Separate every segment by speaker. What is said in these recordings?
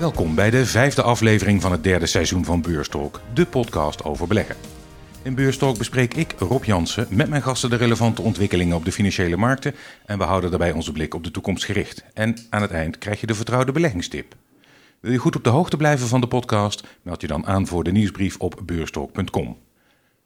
Speaker 1: Welkom bij de vijfde aflevering van het derde seizoen van Beurstalk, de podcast over beleggen. In Beurstalk bespreek ik, Rob Jansen, met mijn gasten de relevante ontwikkelingen op de financiële markten en we houden daarbij onze blik op de toekomst gericht. En aan het eind krijg je de vertrouwde beleggingstip. Wil je goed op de hoogte blijven van de podcast? Meld je dan aan voor de nieuwsbrief op beurstalk.com.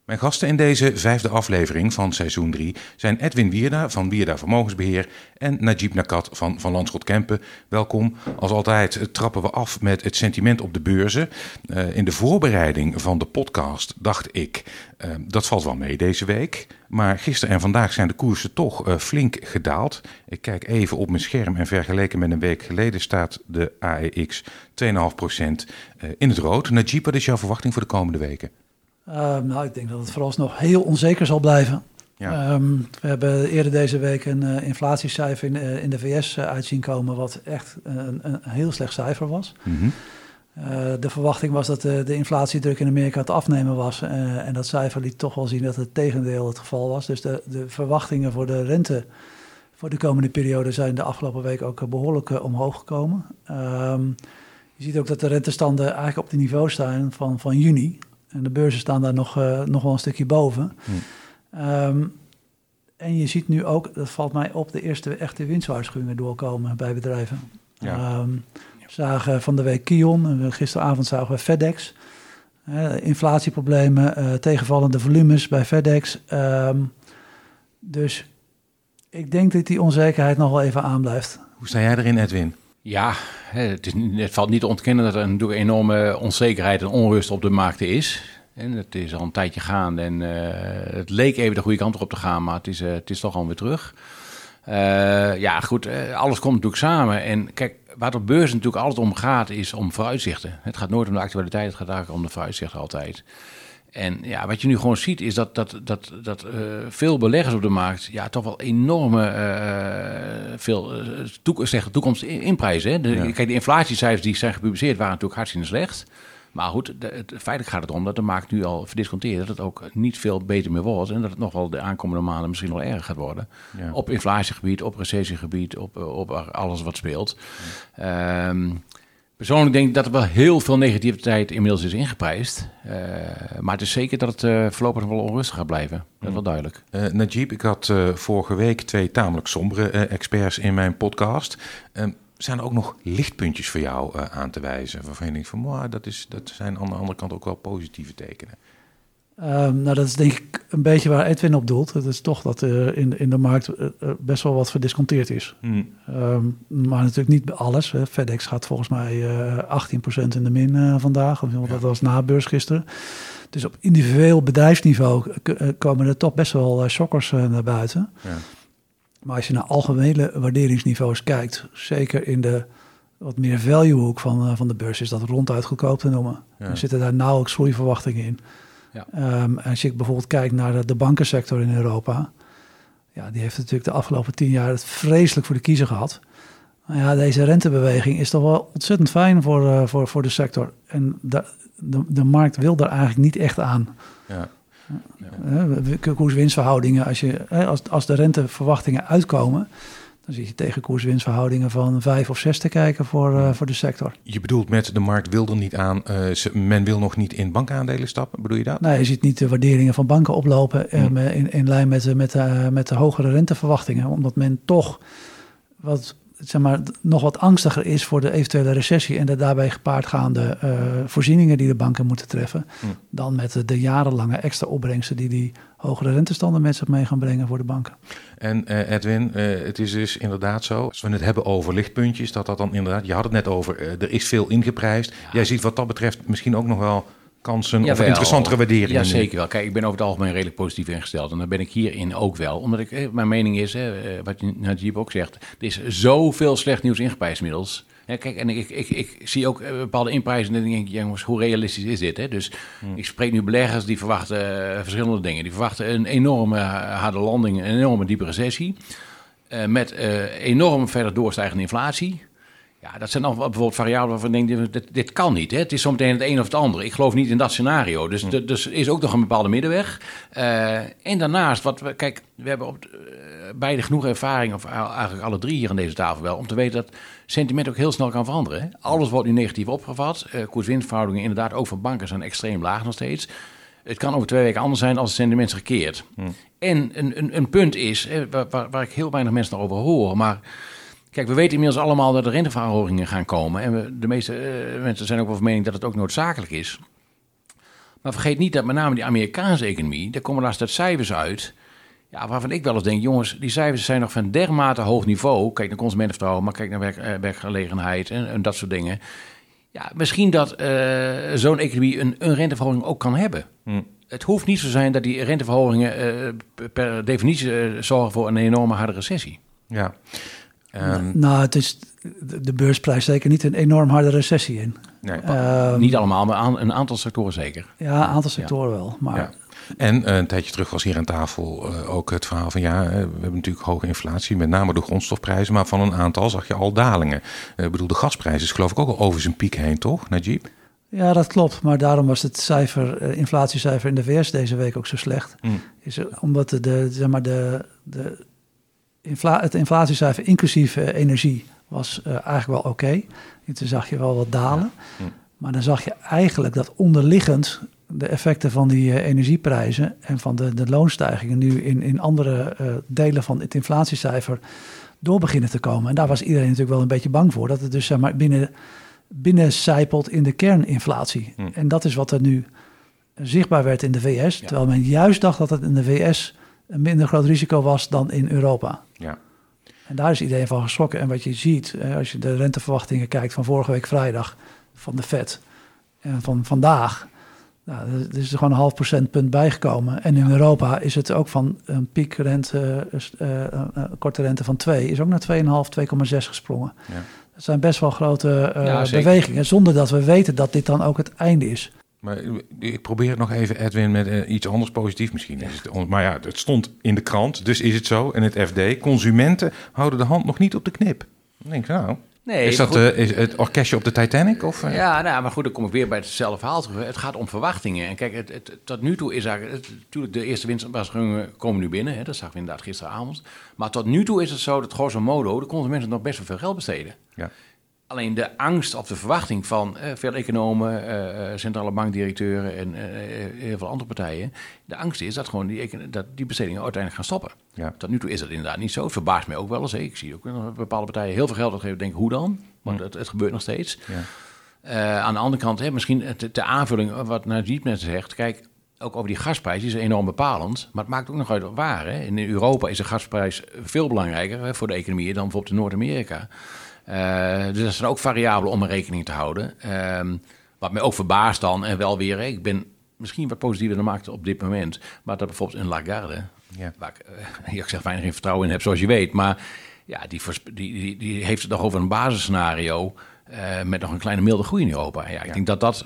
Speaker 1: Mijn gasten in deze vijfde aflevering van seizoen 3 zijn Edwin Wierda van Wierda Vermogensbeheer en Najib Nakat van Van Landschot Kempen. Welkom. Als altijd trappen we af met het sentiment op de beurzen. Uh, in de voorbereiding van de podcast dacht ik, uh, dat valt wel mee deze week. Maar gisteren en vandaag zijn de koersen toch uh, flink gedaald. Ik kijk even op mijn scherm en vergeleken met een week geleden staat de AEX 2,5% in het rood. Najib, wat is jouw verwachting voor de komende weken?
Speaker 2: Uh, nou, ik denk dat het vooralsnog heel onzeker zal blijven. Ja. Um, we hebben eerder deze week een uh, inflatiecijfer in, uh, in de VS uh, uitzien komen, wat echt een, een heel slecht cijfer was. Mm -hmm. de verwachting was dat de, de inflatiedruk in Amerika het afnemen was. en dat cijfer liet toch wel zien dat het tegendeel het geval was. Dus de, de verwachtingen voor de rente voor de komende periode zijn de afgelopen week ook behoorlijk omhoog gekomen. Um, je ziet ook dat de rentestanden eigenlijk op de niveau staan van, van juni. En de beurzen staan daar nog, uh, nog wel een stukje boven. Hmm. Um, en je ziet nu ook, dat valt mij op, de eerste echte winstwaarschuwingen doorkomen bij bedrijven. Ja. Um, we zagen van de week Kion, gisteravond zagen we FedEx. Uh, inflatieproblemen, uh, tegenvallende volumes bij FedEx. Um, dus ik denk dat die onzekerheid nog wel even aanblijft.
Speaker 1: Hoe sta jij erin, Edwin?
Speaker 3: Ja, het, het, valt niet te ontkennen dat er een enorme onzekerheid en onrust op de markten is. En het is al een tijdje gaande en uh, het leek even de goede kant op te gaan, maar het is, uh, het is toch alweer terug. Uh, ja, goed, alles komt natuurlijk samen. En kijk, waar op beurs natuurlijk altijd om gaat, is om vooruitzichten. Het gaat nooit om de actualiteit, het gaat eigenlijk om de vooruitzichten altijd. En ja, wat je nu gewoon ziet is dat, dat, dat, dat uh, veel beleggers op de markt ja, toch wel enorme uh, veel uh, toek zeg, toekomst inprijzen. Ja. Kijk, de inflatiecijfers die zijn gepubliceerd waren natuurlijk hartstikke slecht. Maar goed, de, het, feitelijk gaat het erom dat de markt nu al verdisconteert dat het ook niet veel beter meer wordt. En dat het nog wel de aankomende maanden misschien wel erger gaat worden. Ja. Op inflatiegebied, op recessiegebied, op, op alles wat speelt. Ja. Um, Persoonlijk denk ik dat er wel heel veel negativiteit inmiddels is ingeprijsd. Uh, maar het is zeker dat het uh, voorlopig nog wel onrustig gaat blijven. Dat is wel duidelijk.
Speaker 1: Uh, Najib, ik had vorige week twee tamelijk sombere experts in mijn podcast. zijn er ook nog lichtpuntjes voor jou aan te wijzen? Waarvan je denkt van, dat, is, dat zijn aan de andere kant ook wel positieve tekenen.
Speaker 2: Um, nou, dat is denk ik een beetje waar Edwin op doelt. Het is toch dat er in, in de markt uh, best wel wat verdisconteerd is. Mm. Um, maar natuurlijk niet alles. Hè. FedEx gaat volgens mij uh, 18% in de min vandaag. Ja. dat was na beurs gisteren. Dus op individueel bedrijfsniveau komen er toch best wel shockers naar buiten. Ja. Maar als je naar algemene waarderingsniveaus kijkt, zeker in de wat meer value hoek van, van de beurs, is dat ronduit goedkoop te noemen. Ja. Er zitten daar nauwelijks groeiverwachtingen in. Ja. Um, als je bijvoorbeeld kijkt naar de, de bankensector in Europa, ja, die heeft natuurlijk de afgelopen tien jaar het vreselijk voor de kiezer gehad. Nou ja, deze rentebeweging is toch wel ontzettend fijn voor, uh, voor, voor de sector. En de, de, de markt wil daar eigenlijk niet echt aan. Ja. Ja. Koers-winstverhoudingen, als, je, als, als de renteverwachtingen uitkomen, dan zit je tegen koerswinstverhoudingen van vijf of zes te kijken voor, uh, voor de sector.
Speaker 1: Je bedoelt met de markt wil er niet aan, uh, men wil nog niet in bankaandelen stappen, bedoel je dat?
Speaker 2: Nee, je ziet niet de waarderingen van banken oplopen hmm. in, in lijn met, met, met de hogere renteverwachtingen. Omdat men toch wat zeg maar, nog wat angstiger is voor de eventuele recessie en de daarbij gepaardgaande uh, voorzieningen die de banken moeten treffen, hm. dan met de, de, jarenlange extra opbrengsten die die hogere rentestanden met zich mee gaan brengen voor de banken.
Speaker 1: En uh, Edwin, uh, het is dus inderdaad zo, als we het hebben over lichtpuntjes, dat dat dan inderdaad, je had het net over, er is veel ingeprijsd. Ja. Jij ziet wat dat betreft misschien ook nog wel kansen of interessantere waarderingen.
Speaker 3: Ja, zeker wel. Kijk, ik ben over het algemeen redelijk positief ingesteld. En daar ben ik hierin ook wel. Omdat ik, eh, mijn mening is, hè, wat Najib ook zegt... er is zoveel slecht nieuws ingeprijsd inmiddels. Ja, kijk, en ik, ik, ik, zie ook bepaalde inprijzen en dan denk ik, jongens, hoe realistisch is dit? Hè? Dus hmm. ik spreek nu beleggers die verwachten uh, verschillende dingen. Die verwachten een enorme harde landing, een enorme diepe recessie. Uh, met uh, enorm verder doorstijgende inflatie. Ja, dat zijn al bijvoorbeeld variabelen waarvan ik denk, dit, dit kan niet. Hè? Het is zometeen het een of het ander. Ik geloof niet in dat scenario. Dus, hm. dus is ook nog een bepaalde middenweg. Uh, en daarnaast, wat we, kijk, we hebben op uh, beide genoeg ervaring, of eigenlijk alle drie hier aan deze tafel wel, om te weten dat sentiment ook heel snel kan veranderen. Hè? Alles wordt nu negatief opgevat. Uh, koers-winstverhoudingen inderdaad ook van banken zijn extreem laag nog steeds. Het kan over twee weken anders zijn als het sentiment keert. Hm. En een, een, een, punt is, waar, waar, waar ik heel weinig mensen over hoor, maar Kijk, we weten inmiddels allemaal dat er renteverhogingen gaan komen. En we, de meeste uh, mensen zijn ook wel van mening dat het ook noodzakelijk is. Maar vergeet niet dat met name die Amerikaanse economie, daar komen laatst cijfers uit. Ja, waarvan ik wel eens denk, jongens, die cijfers zijn nog van dermate hoog niveau. Kijk naar consumentenvertrouwen, maar kijk naar werk, uh, werkgelegenheid en, en, dat soort dingen. Ja, misschien dat uh, zo'n economie een, een, renteverhoging ook kan hebben. Hm. Het hoeft niet zo zijn dat die renteverhogingen per definitie zorgen voor een enorme harde recessie.
Speaker 1: Ja.
Speaker 2: Um, nou, het is de beursprijs zeker niet een enorm harde recessie in.
Speaker 3: Nee, um, niet allemaal, maar een aantal sectoren zeker.
Speaker 2: Ja, een aantal sectoren wel. Maar... Ja.
Speaker 1: En uh, een tijdje terug was hier aan tafel uh, ook het verhaal van ja, we hebben natuurlijk hoge inflatie, met name de grondstofprijzen, maar van een aantal zag je al dalingen. Uh, ik bedoel, de gasprijs is geloof ik ook al over zijn piek heen, toch, Najib?
Speaker 2: Ja, dat klopt. Maar daarom was het cijfer, inflatiecijfer in de VS deze week ook zo slecht. Mm. Is omdat de, de, zeg maar de, de infla het inflatiecijfer inclusief uh, energie was uh, eigenlijk wel oké. Okay. Toen zag je wel wat dalen. Hm. Maar dan zag je eigenlijk dat onderliggend de effecten van die uh, energieprijzen en van de, de loonstijgingen nu in, in andere delen van het inflatiecijfer door beginnen te komen. En daar was iedereen natuurlijk wel een beetje bang voor. Dat het dus zeg maar, binnen, binnen zijpelt in de kerninflatie. Hm. En dat is wat er nu zichtbaar werd in de VS. Terwijl men juist dacht dat het in de VS een minder groot risico was dan in Europa.
Speaker 1: Ja.
Speaker 2: En daar is iedereen van geschrokken. En wat je ziet, als je de renteverwachtingen kijkt van vorige week vrijdag van de Fed en van vandaag, nou, er is er gewoon een half procentpunt bijgekomen. En in Europa is het ook van een piekrente, uh, uh, korte rente van 2, is ook naar 2,5, 2,6 gesprongen. Ja. Dat zijn best wel grote uh, bewegingen, zonder dat we weten dat dit dan ook het einde is.
Speaker 1: Maar ik probeer het nog even, Edwin, met uh, iets anders positief misschien. Is het, maar ja, het stond in de krant, dus is het zo. En het FD, consumenten houden de hand nog niet op de knip. Dan denk ik, nou, Nee, is dat uh, is het orkestje op de Titanic? Of, uh?
Speaker 3: Ja, nou, maar goed, dan kom ik weer bij hetzelfde verhaal terug. Het gaat om verwachtingen. En kijk, het, het, tot nu toe is eigenlijk... Natuurlijk, de eerste winstwaarschuwingen komen nu binnen. Hè, dat zagen we inderdaad gisteravond. Maar tot nu toe is het zo dat grosso modo... de consumenten nog best wel veel geld besteden. Ja. Alleen de angst of de verwachting van eh, veel economen, uh, centrale bankdirecteuren en heel veel andere partijen. De angst is dat gewoon die, dat die bestedingen uiteindelijk gaan stoppen. Ja. Tot nu toe is dat inderdaad niet zo. Het verbaast mij ook wel eens. Hè. Ik zie ook bepaalde partijen heel veel geld uitgeven. Denk hoe dan? Want het, het, gebeurt nog steeds. Ja. aan de andere kant, hè, misschien de, aanvulling wat Najib net zegt. Kijk, ook over die gasprijs is enorm bepalend. Maar het maakt ook nog uit waar. Hè. In Europa is de gasprijs veel belangrijker hè, voor de economie dan bijvoorbeeld in Noord-Amerika. Uh, dus dat zijn ook variabelen om er rekening te houden. Uh, wat mij ook verbaast dan, en wel weer, ik ben misschien wat positiever dan maakte op dit moment, maar dat bijvoorbeeld een Lagarde, ja. waar ik, uh, ik zeg weinig vertrouwen in heb, zoals je weet, maar ja, die, die, die, heeft het nog over een basisscenario uh, met nog een kleine milde groei in Europa. Ja, ik denk dat dat,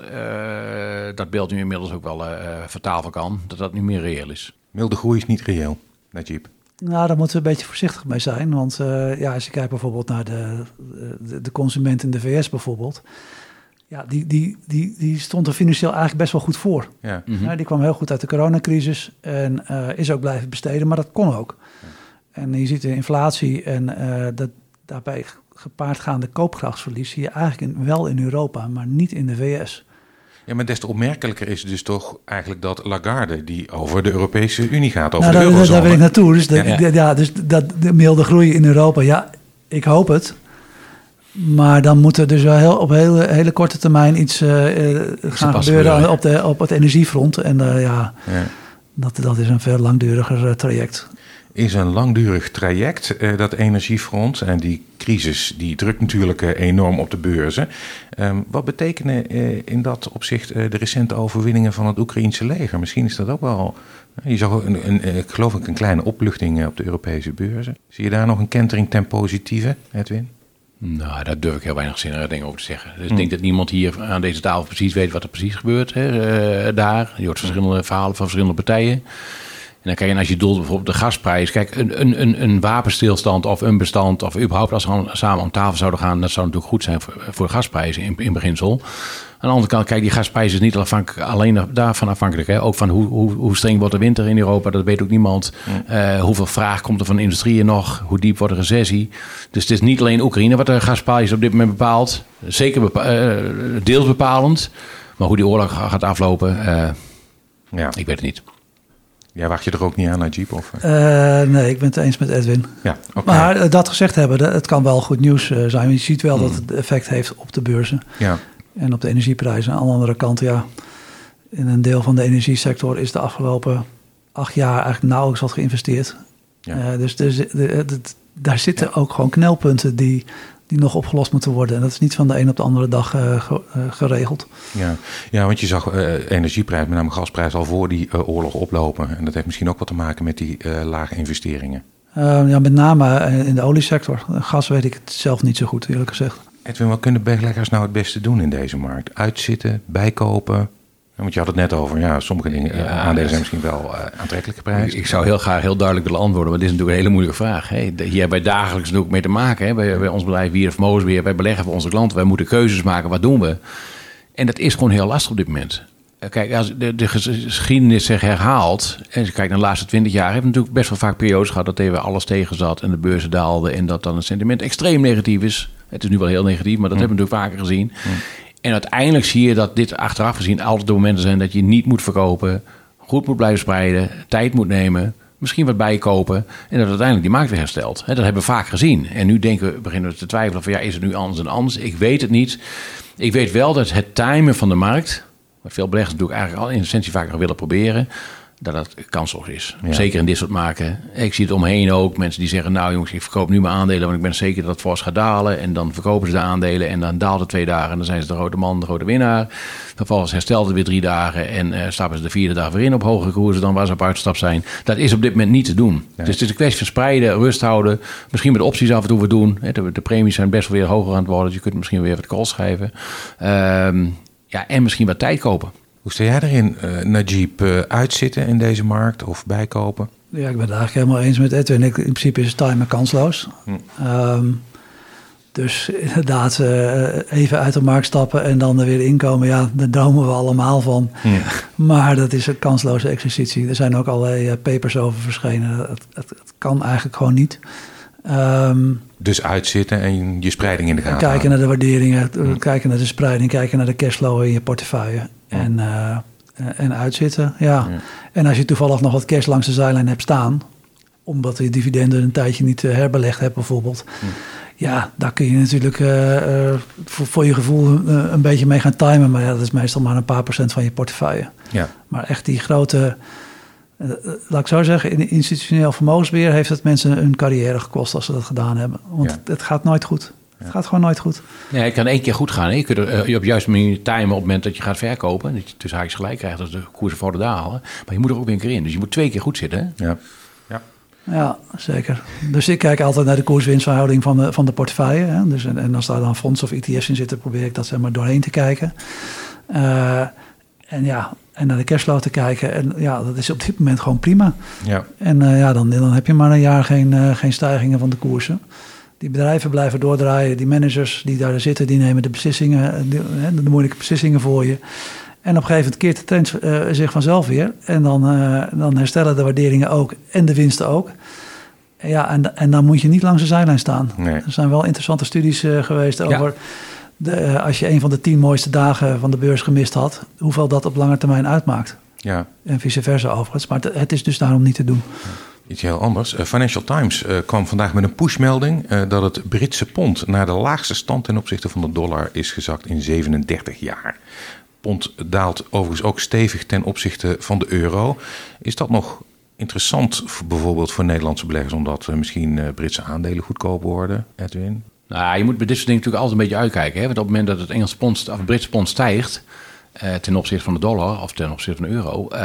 Speaker 3: dat beeld nu inmiddels ook wel vertalen kan, dat dat nu meer reëel is.
Speaker 1: Milde groei is niet reëel, Najib.
Speaker 2: Nou, daar moeten we een beetje voorzichtig mee zijn. Want uh, ja, als je kijkt bijvoorbeeld naar de, de, de, consument in de VS bijvoorbeeld. Ja, die, die, die, die stond er financieel eigenlijk best wel goed voor. Ja. Mm -hmm. die kwam heel goed uit de coronacrisis en uh, is ook blijven besteden, maar dat kon ook. Ja. En je ziet de inflatie en uh, dat daarbij gepaardgaande koopkrachtsverlies zie je eigenlijk in, wel in Europa, maar niet in de VS.
Speaker 1: Ja, maar des te opmerkelijker is dus toch eigenlijk dat Lagarde, die over de Europese Unie gaat, over nou, de eurozone.
Speaker 2: Daar wil ik naartoe. Dus, de, ja. ja. dus dat de milde groei in Europa, ja, ik hoop het. Maar dan moet er dus wel heel, op hele, hele korte termijn iets uh, gaan gebeuren op, de, op het energiefront. En uh, ja, ja, Dat, dat is een veel langduriger traject
Speaker 1: is een langdurig traject, uh, dat energiefront. En die crisis die drukt natuurlijk uh, enorm op de beurzen. Um, wat betekenen uh, in dat opzicht de recente overwinningen van het Oekraïense leger? Misschien is dat ook wel. Je zag een, een, ik geloof ik een kleine opluchting op de Europese beurzen. Zie je daar nog een kentering ten positieve, Edwin?
Speaker 3: Nou, daar durf ik heel weinig zinnige dingen over te zeggen. Dus ik denk dat niemand hier aan deze tafel precies weet wat er precies gebeurt hè, daar. Je hoort verschillende verhalen van verschillende partijen. En dan kijk je, als je doelt bijvoorbeeld de gasprijs. Kijk, een, een, een, een wapenstilstand of een bestand, of überhaupt als we samen om tafel zouden gaan, dat zou natuurlijk goed zijn voor, voor de gasprijzen in, in beginsel. Aan de andere kant, kijk, die gasprijs is niet alleen daarvan afhankelijk. Hè? Ook van hoe, hoe, hoe streng wordt de winter in Europa, dat weet ook niemand. Uh, hoeveel vraag komt er van de industrieën nog? Hoe diep wordt de recessie? Dus het is niet alleen Oekraïne wat de gasprijs op dit moment bepaalt. Zeker bepa uh, deels bepalend. Maar hoe die oorlog gaat aflopen, uh, ja. ik weet het niet.
Speaker 1: Ja, wacht je er ook niet aan, Najib? Of?
Speaker 2: nee, ik ben het eens met Edwin. Ja, okay. Maar dat gezegd hebben, het kan wel goed nieuws zijn. Je ziet wel dat het effect heeft op de beurzen. Ja en op de energieprijzen. Aan de andere kant, ja, in een deel van de energiesector is de afgelopen acht jaar eigenlijk nauwelijks wat geïnvesteerd. Ja. Dus de, de, daar zitten ook gewoon knelpunten die, die nog opgelost moeten worden. En dat is niet van de een op de andere dag uh, geregeld.
Speaker 1: Ja. ja, want je zag energieprijs, met name gasprijs, al voor die oorlog oplopen. En dat heeft misschien ook wat te maken met die lage investeringen.
Speaker 2: ja, met name in de oliesector. Gas weet ik het zelf niet zo goed, eerlijk gezegd.
Speaker 1: Edwin, wat kunnen beleggers nou het beste doen in deze markt? Uitzitten, bijkopen? Want je had het net over, ja, sommige dingen, ja, eh, aandelen zijn misschien wel uh, aantrekkelijke prijzen.
Speaker 3: Ik zou heel graag heel duidelijk willen antwoorden, maar dit is natuurlijk een hele moeilijke vraag. Hè. Hier hebben wij dagelijks natuurlijk mee te maken. Hè. Bij, bij ons bedrijf Wier Vermogensbeheer, wij beleggen voor onze klanten. Wij moeten keuzes maken, wat doen we? En dat is gewoon heel lastig op dit moment. Eh, kijk, als de, de geschiedenis zich herhaalt, en je kijkt naar de laatste twintig jaar, hebben we natuurlijk best wel vaak periodes gehad dat even alles tegen zat en de beurzen daalden en dat dan het sentiment extreem negatief is. Het is nu wel heel negatief, maar dat mm. hebben we natuurlijk vaker gezien. Mm. En uiteindelijk zie je dat dit achteraf gezien altijd de momenten zijn dat je niet moet verkopen, goed moet blijven spreiden, tijd moet nemen, misschien wat bijkopen en dat uiteindelijk die markt weer herstelt. dat hebben we vaak gezien. En nu denken we, beginnen we te twijfelen van ja, is het nu anders en anders? Ik weet het niet. Ik weet wel dat het timen van de markt, wat veel beleggers natuurlijk eigenlijk al in essentie vaker willen proberen, dat dat kansloos is. Zeker in dit soort maken. Ik zie het omheen ook. Mensen die zeggen, nou jongens, ik verkoop nu mijn aandelen... want ik ben zeker dat het fors gaat dalen. En dan verkopen ze de aandelen en dan daalt het twee dagen... en dan zijn ze de grote man, de grote winnaar. Vervolgens herstelt het weer drie dagen... en uh, stappen ze de vierde dag weer in op hogere koersen... dan waar ze op uitstap zijn. Dat is op dit moment niet te doen. Dus het is een kwestie van spreiden, rust houden. Misschien met opties af en toe wat doen. De, de premies zijn best wel weer hoger aan het worden... dus je kunt misschien weer wat calls schrijven. Uh, ja, en misschien wat tijd kopen.
Speaker 1: Hoe sta jij erin, uh, Najib? Uh, uitzitten in deze markt of bijkopen?
Speaker 2: Ja, ik ben het eigenlijk helemaal eens met Edwin. in principe is time kansloos. Hm. Um, dus inderdaad, uh, even uit de markt stappen en dan er weer inkomen. Ja, daar dromen we allemaal van. Hm. Maar dat is een kansloze exercitie. Er zijn ook allerlei papers over verschenen. Het, het, het kan eigenlijk gewoon niet.
Speaker 1: Um, dus uitzitten en je spreiding in de gaten
Speaker 2: Kijken naar de waarderingen, hm. kijken naar de spreiding, kijken naar de cashflow in je portefeuille. En, uh, en uitzitten, ja. En als je toevallig nog wat cash langs de zijlijn hebt staan... omdat je dividenden een tijdje niet eh, herbelegd hebt bijvoorbeeld... Ja, daar kun je natuurlijk uh, voor, voor, je gevoel een beetje mee gaan timen. Maar ja, dat is meestal maar een paar procent van je portefeuille. Ja. Maar echt die grote laat ik zo zeggen, in institutioneel vermogensbeheer heeft het mensen hun carrière gekost als ze dat gedaan hebben. Want het gaat nooit goed. Het gaat gewoon nooit goed.
Speaker 3: Ja, het kan één keer goed gaan. Je kunt er uh, op juist manier timen op het moment dat je gaat verkopen. Dat je tussen haakjes gelijk krijgt als de koersen voor de dalen. Maar je moet er ook weer een keer in. Dus je moet twee keer goed zitten. Hè?
Speaker 2: Ja. Ja. Ja, zeker. Dus ik kijk altijd naar de koerswinstverhouding van de, van de portefeuille. Hè. Dus, en, en als daar dan fondsen of ETF's in zitten, probeer ik dat zeg maar doorheen te kijken. Uh, en ja, en naar de cashflow te kijken. En ja, dat is op dit moment gewoon prima. Ja. En uh, ja, dan, dan heb je maar een jaar geen, uh, geen stijgingen van de koersen. Die bedrijven blijven doordraaien. Die managers die daar zitten, die nemen de beslissingen, eh, de, de moeilijke beslissingen voor je. En op een gegeven moment keert de trend uh, zich vanzelf weer. En dan, dan herstellen de waarderingen ook en de winsten ook. Ja, en, en dan moet je niet langs de zijlijn staan. Nee. Er zijn wel interessante studies geweest over... De, als je een van de tien mooiste dagen van de beurs gemist had... hoeveel dat op lange termijn uitmaakt. Ja. En vice versa overigens. Maar het is dus daarom niet te doen.
Speaker 1: Iets heel anders. Uh, Financial Times uh, kwam vandaag met een pushmelding dat het Britse pond naar de laagste stand ten opzichte van de dollar is gezakt in 37 jaar. Pond daalt overigens ook stevig ten opzichte van de euro. Is dat nog interessant voor, bijvoorbeeld voor Nederlandse beleggers omdat misschien Britse aandelen goedkoop worden, Edwin?
Speaker 3: Nou, je moet bij dit soort dingen natuurlijk altijd een beetje uitkijken. Hè? Want op het moment dat het Engelse pond of het Britse pond stijgt, uh, ten opzichte van de dollar of ten opzichte van de euro, uh,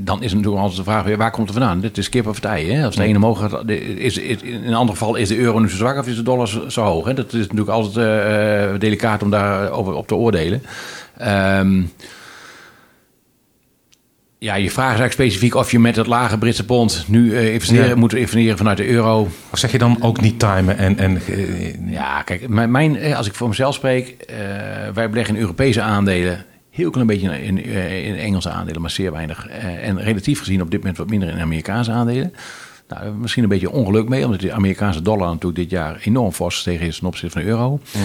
Speaker 3: dan is het natuurlijk altijd de vraag waar komt het vandaan? Dit is kip of ei. Hè? Als de ene omhoog gaat, is, is, in een ander geval is de euro nu zo zwak of is de dollar zo, zo hoog? Hè? Dat is natuurlijk altijd uh, delicaat om daar over op te oordelen. Um, Ja, je vraagt eigenlijk specifiek of je met het lage Britse pond nu uh, investeren, moet investeren vanuit de euro.
Speaker 1: Of zeg je dan ook niet timen en... en
Speaker 3: ja, kijk, mijn, als ik voor mezelf spreek, wij beleggen in Europese aandelen. Heel klein beetje in, in Engelse aandelen, maar zeer weinig. en relatief gezien op dit moment wat minder in Amerikaanse aandelen. Nou, misschien een beetje ongeluk mee, omdat de Amerikaanse dollar natuurlijk dit jaar enorm fors gestegen is ten opzichte van de euro. Ja.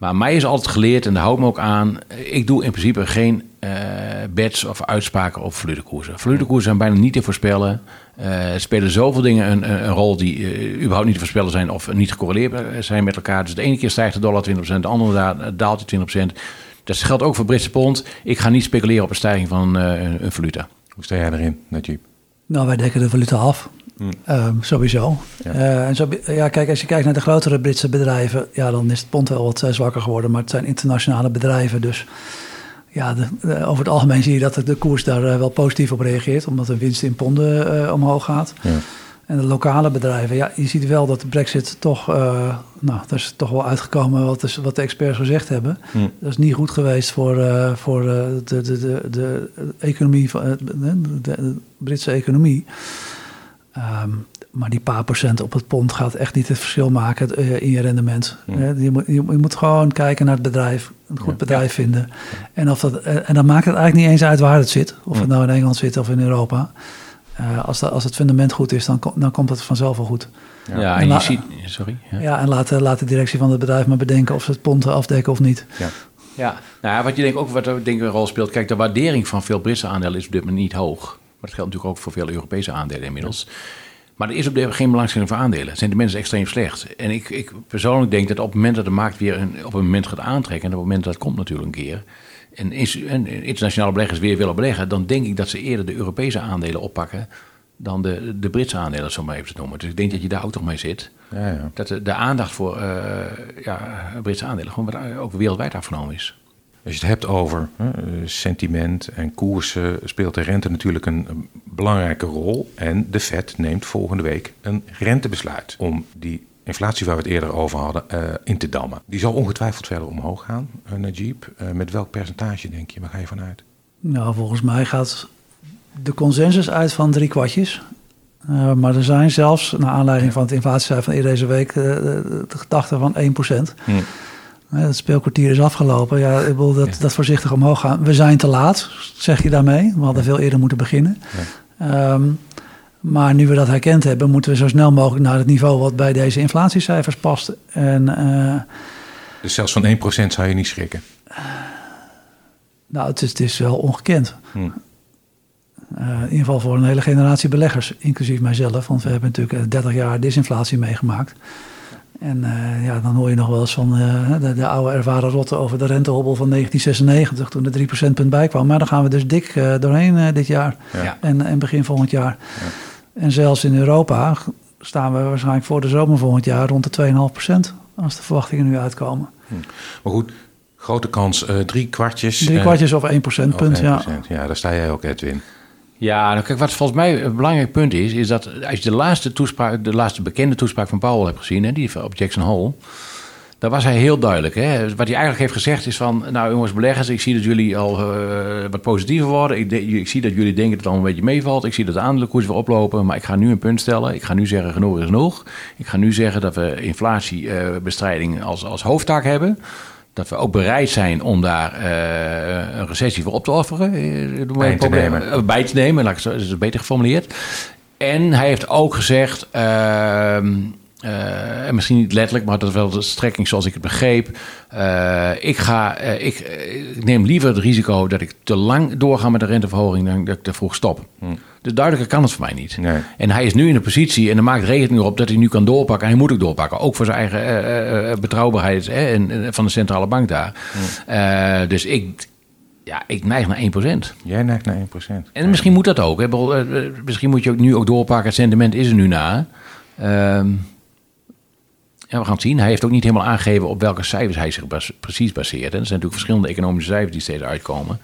Speaker 3: Maar mij is altijd geleerd, en daar hou ik me ook aan, ik doe in principe geen uh, bets of uitspraken op valutekoersen. Valutekoersen zijn bijna niet te voorspellen. Uh, er spelen zoveel dingen een, een, rol die uh, überhaupt niet te voorspellen zijn of niet gecorreleerd zijn met elkaar. Dus de ene keer stijgt de dollar 20%, de andere daalt hij 20%. Dat geldt ook voor Britse pond. Ik ga niet speculeren op een stijging van een, een valuta.
Speaker 1: Hoe sta jij erin, Najib?
Speaker 2: Nou, wij dekken de valuta af. Um, sowieso. Ja. Uh, en zo, ja, kijk, als je kijkt naar de grotere Britse bedrijven, ja, dan is het pond wel wat uh, zwakker geworden. Maar het zijn internationale bedrijven. Dus ja, de, over het algemeen zie je dat de koers daar uh, wel positief op reageert, omdat de winst in ponden omhoog gaat. Ja. En de lokale bedrijven, ja, je ziet wel dat de Brexit toch, nou, dat is toch wel uitgekomen wat, is, wat de experts gezegd hebben. Dat is niet goed geweest voor, voor de, de, de, de, economie, van, de Britse economie. Um, maar die paar procent op het pond gaat echt niet het verschil maken uh, in je rendement. Ja. Je, moet, je, moet gewoon kijken naar het bedrijf, een goed bedrijf vinden. En, of dat, uh, en dan maakt het eigenlijk niet eens uit waar het zit. Of het nou in Engeland zit of in Europa. Uh, als, als het fundament goed is, dan, dan komt het vanzelf wel goed.
Speaker 3: Ja, en, en je ziet... Sorry.
Speaker 2: Ja, en laat, laat de directie van het bedrijf maar bedenken of ze het pond afdekken of niet.
Speaker 3: Ja. Ja, nou ja, wat je denk ook wat denk ik een rol speelt. Kijk, de waardering van veel Britse aandelen is op dit moment niet hoog. Maar dat geldt natuurlijk ook voor veel Europese aandelen inmiddels. Maar er is op dit geen belangstelling voor aandelen. Zijn de mensen extreem slecht. En ik, ik persoonlijk denk dat op het moment dat de markt weer een, op een moment gaat aantrekken... en op het moment dat komt natuurlijk een keer... en, en internationale beleggers weer willen beleggen... dan denk ik dat ze eerder de Europese aandelen oppakken... dan de, de Britse aandelen, zo maar even te noemen. Dus ik denk dat je daar ook toch mee zit. Ja, ja. Dat de, de, aandacht voor uh, ja, Britse aandelen gewoon ook wereldwijd afgenomen is.
Speaker 1: Als je het hebt over sentiment en koersen, speelt de rente natuurlijk een, belangrijke rol. En de Fed neemt volgende week een rentebesluit om die inflatie waar we het eerder over hadden uh, in te dammen. Die zal ongetwijfeld verder omhoog gaan, uh, Najib. Met welk percentage denk je? Waar ga je vanuit?
Speaker 2: Nou, volgens mij gaat de consensus uit van drie kwartjes. Uh, maar er zijn zelfs, naar aanleiding van het inflatiecijfer van eerder deze week, de, de gedachte van 1%. Hmm. Het speelkwartier is afgelopen. Ja, ik wil dat, dat voorzichtig omhoog gaan. We zijn te laat, zeg je daarmee. We hadden veel eerder moeten beginnen. Um, maar nu we dat herkend hebben, moeten we zo snel mogelijk naar het niveau wat bij deze inflatiecijfers past. En, uh,
Speaker 1: dus zelfs van 1% zou je niet schrikken? Uh,
Speaker 2: nou, het is, het is wel ongekend. Hm. Uh, in ieder geval voor een hele generatie beleggers, inclusief mijzelf. Want we hebben natuurlijk 30 jaar disinflatie meegemaakt. En uh, ja, dan hoor je nog wel eens van uh, de, de, oude ervaren rotte over de rentehobbel van 1996, toen de 3 procentpunt bij kwam. Maar dan gaan we dus dik uh, doorheen dit jaar ja. en, en begin volgend jaar. Ja. En zelfs in Europa staan we waarschijnlijk voor de zomer volgend jaar rond de 2,5 procent, als de verwachtingen nu uitkomen. Hm.
Speaker 1: Maar goed, grote kans, drie kwartjes.
Speaker 2: Drie kwartjes of 1 procentpunt, ja.
Speaker 1: Ja, daar sta jij ook, Edwin.
Speaker 3: Ja, nou kijk, wat volgens mij een belangrijk punt is, is dat als je de laatste toespraak, de laatste bekende toespraak van Powell hebt gezien, hè, die op Jackson Hole, daar was hij heel duidelijk. Hè. Wat hij eigenlijk heeft gezegd is van, nou jongens beleggers, ik zie dat jullie al uh, wat positiever worden. Ik, ik, zie dat jullie denken dat het al een beetje meevalt. Ik zie dat de aandelenkoers weer oplopen, maar ik ga nu een punt stellen. Ik ga nu zeggen, genoeg is genoeg. Ik ga nu zeggen dat we inflatiebestrijding uh, als, als hoofdtaak hebben dat we ook bereid zijn om daar uh, een recessie voor op te offeren.
Speaker 1: Uh, bij, te nemen.
Speaker 3: Uh, bij te nemen, laat ik zo, is het beter geformuleerd. En hij heeft ook gezegd, ehm, uh, en misschien niet letterlijk, maar dat is wel de strekking zoals ik het begreep. Uh, ik, ga, uh, ik, ik, neem liever het risico dat ik te lang doorga met de renteverhoging dan dat ik er vroeg stop. Hmm. Dus duidelijker kan het voor mij niet. Nee. En hij is nu in een positie en er maakt rekening op dat hij nu kan doorpakken. En hij moet ook doorpakken. Ook voor zijn eigen betrouwbaarheid hè, en, van de centrale bank daar. Hmm. dus ik, ja, ik neig naar 1%.
Speaker 1: Jij neigt naar 1%.
Speaker 3: En misschien moet dat ook. Hè. Misschien moet je ook nu ook doorpakken. Het sentiment is er nu na. Uh, ja, we gaan het zien. Hij heeft ook niet helemaal aangegeven op welke cijfers hij zich precies baseert. En er zijn natuurlijk verschillende economische cijfers die steeds uitkomen.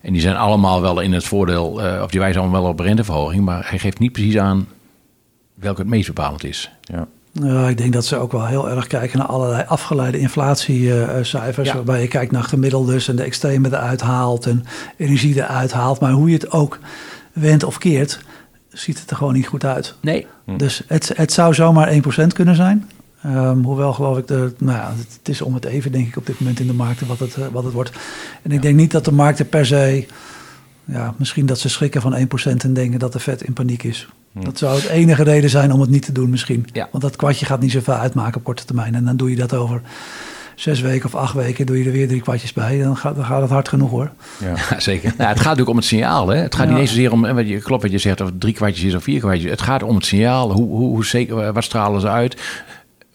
Speaker 3: En die zijn allemaal wel in het voordeel, uh, of die wijzen allemaal wel op renteverhoging. Maar hij geeft niet precies aan welke het meest bepalend is.
Speaker 1: Ja.
Speaker 2: Ja, ik denk dat ze ook wel heel erg kijken naar allerlei afgeleide inflatiecijfers. Ja. Waarbij je kijkt naar gemiddeldes en de extreme eruit haalt en energie eruit haalt. Maar hoe je het ook wendt of keert, ziet het er gewoon niet goed uit.
Speaker 3: Nee.
Speaker 2: Hm. Dus het, het zou zomaar 1% kunnen zijn. Um, hoewel geloof ik, de, nou ja, het is om het even denk ik op dit moment in de markten wat het, wat het wordt. En ik denk niet dat de markten per se, ja, misschien dat ze schrikken van 1% en denken dat de vet in paniek is. Hm. Dat zou het enige reden zijn om het niet te doen misschien.
Speaker 3: Ja.
Speaker 2: Want dat kwartje gaat niet zoveel uitmaken op korte termijn. En dan doe je dat over zes weken of acht weken, doe je er weer drie kwartjes bij. Dan gaat, dan gaat het hard genoeg hoor.
Speaker 3: Ja, zeker. Nou, het gaat natuurlijk om het signaal. Hè? Het gaat niet eens zozeer om, wat je, klopt wat je zegt, of drie kwartjes is of vier kwartjes. Het gaat om het signaal. Hoe, hoe, hoe zeker, wat stralen ze uit?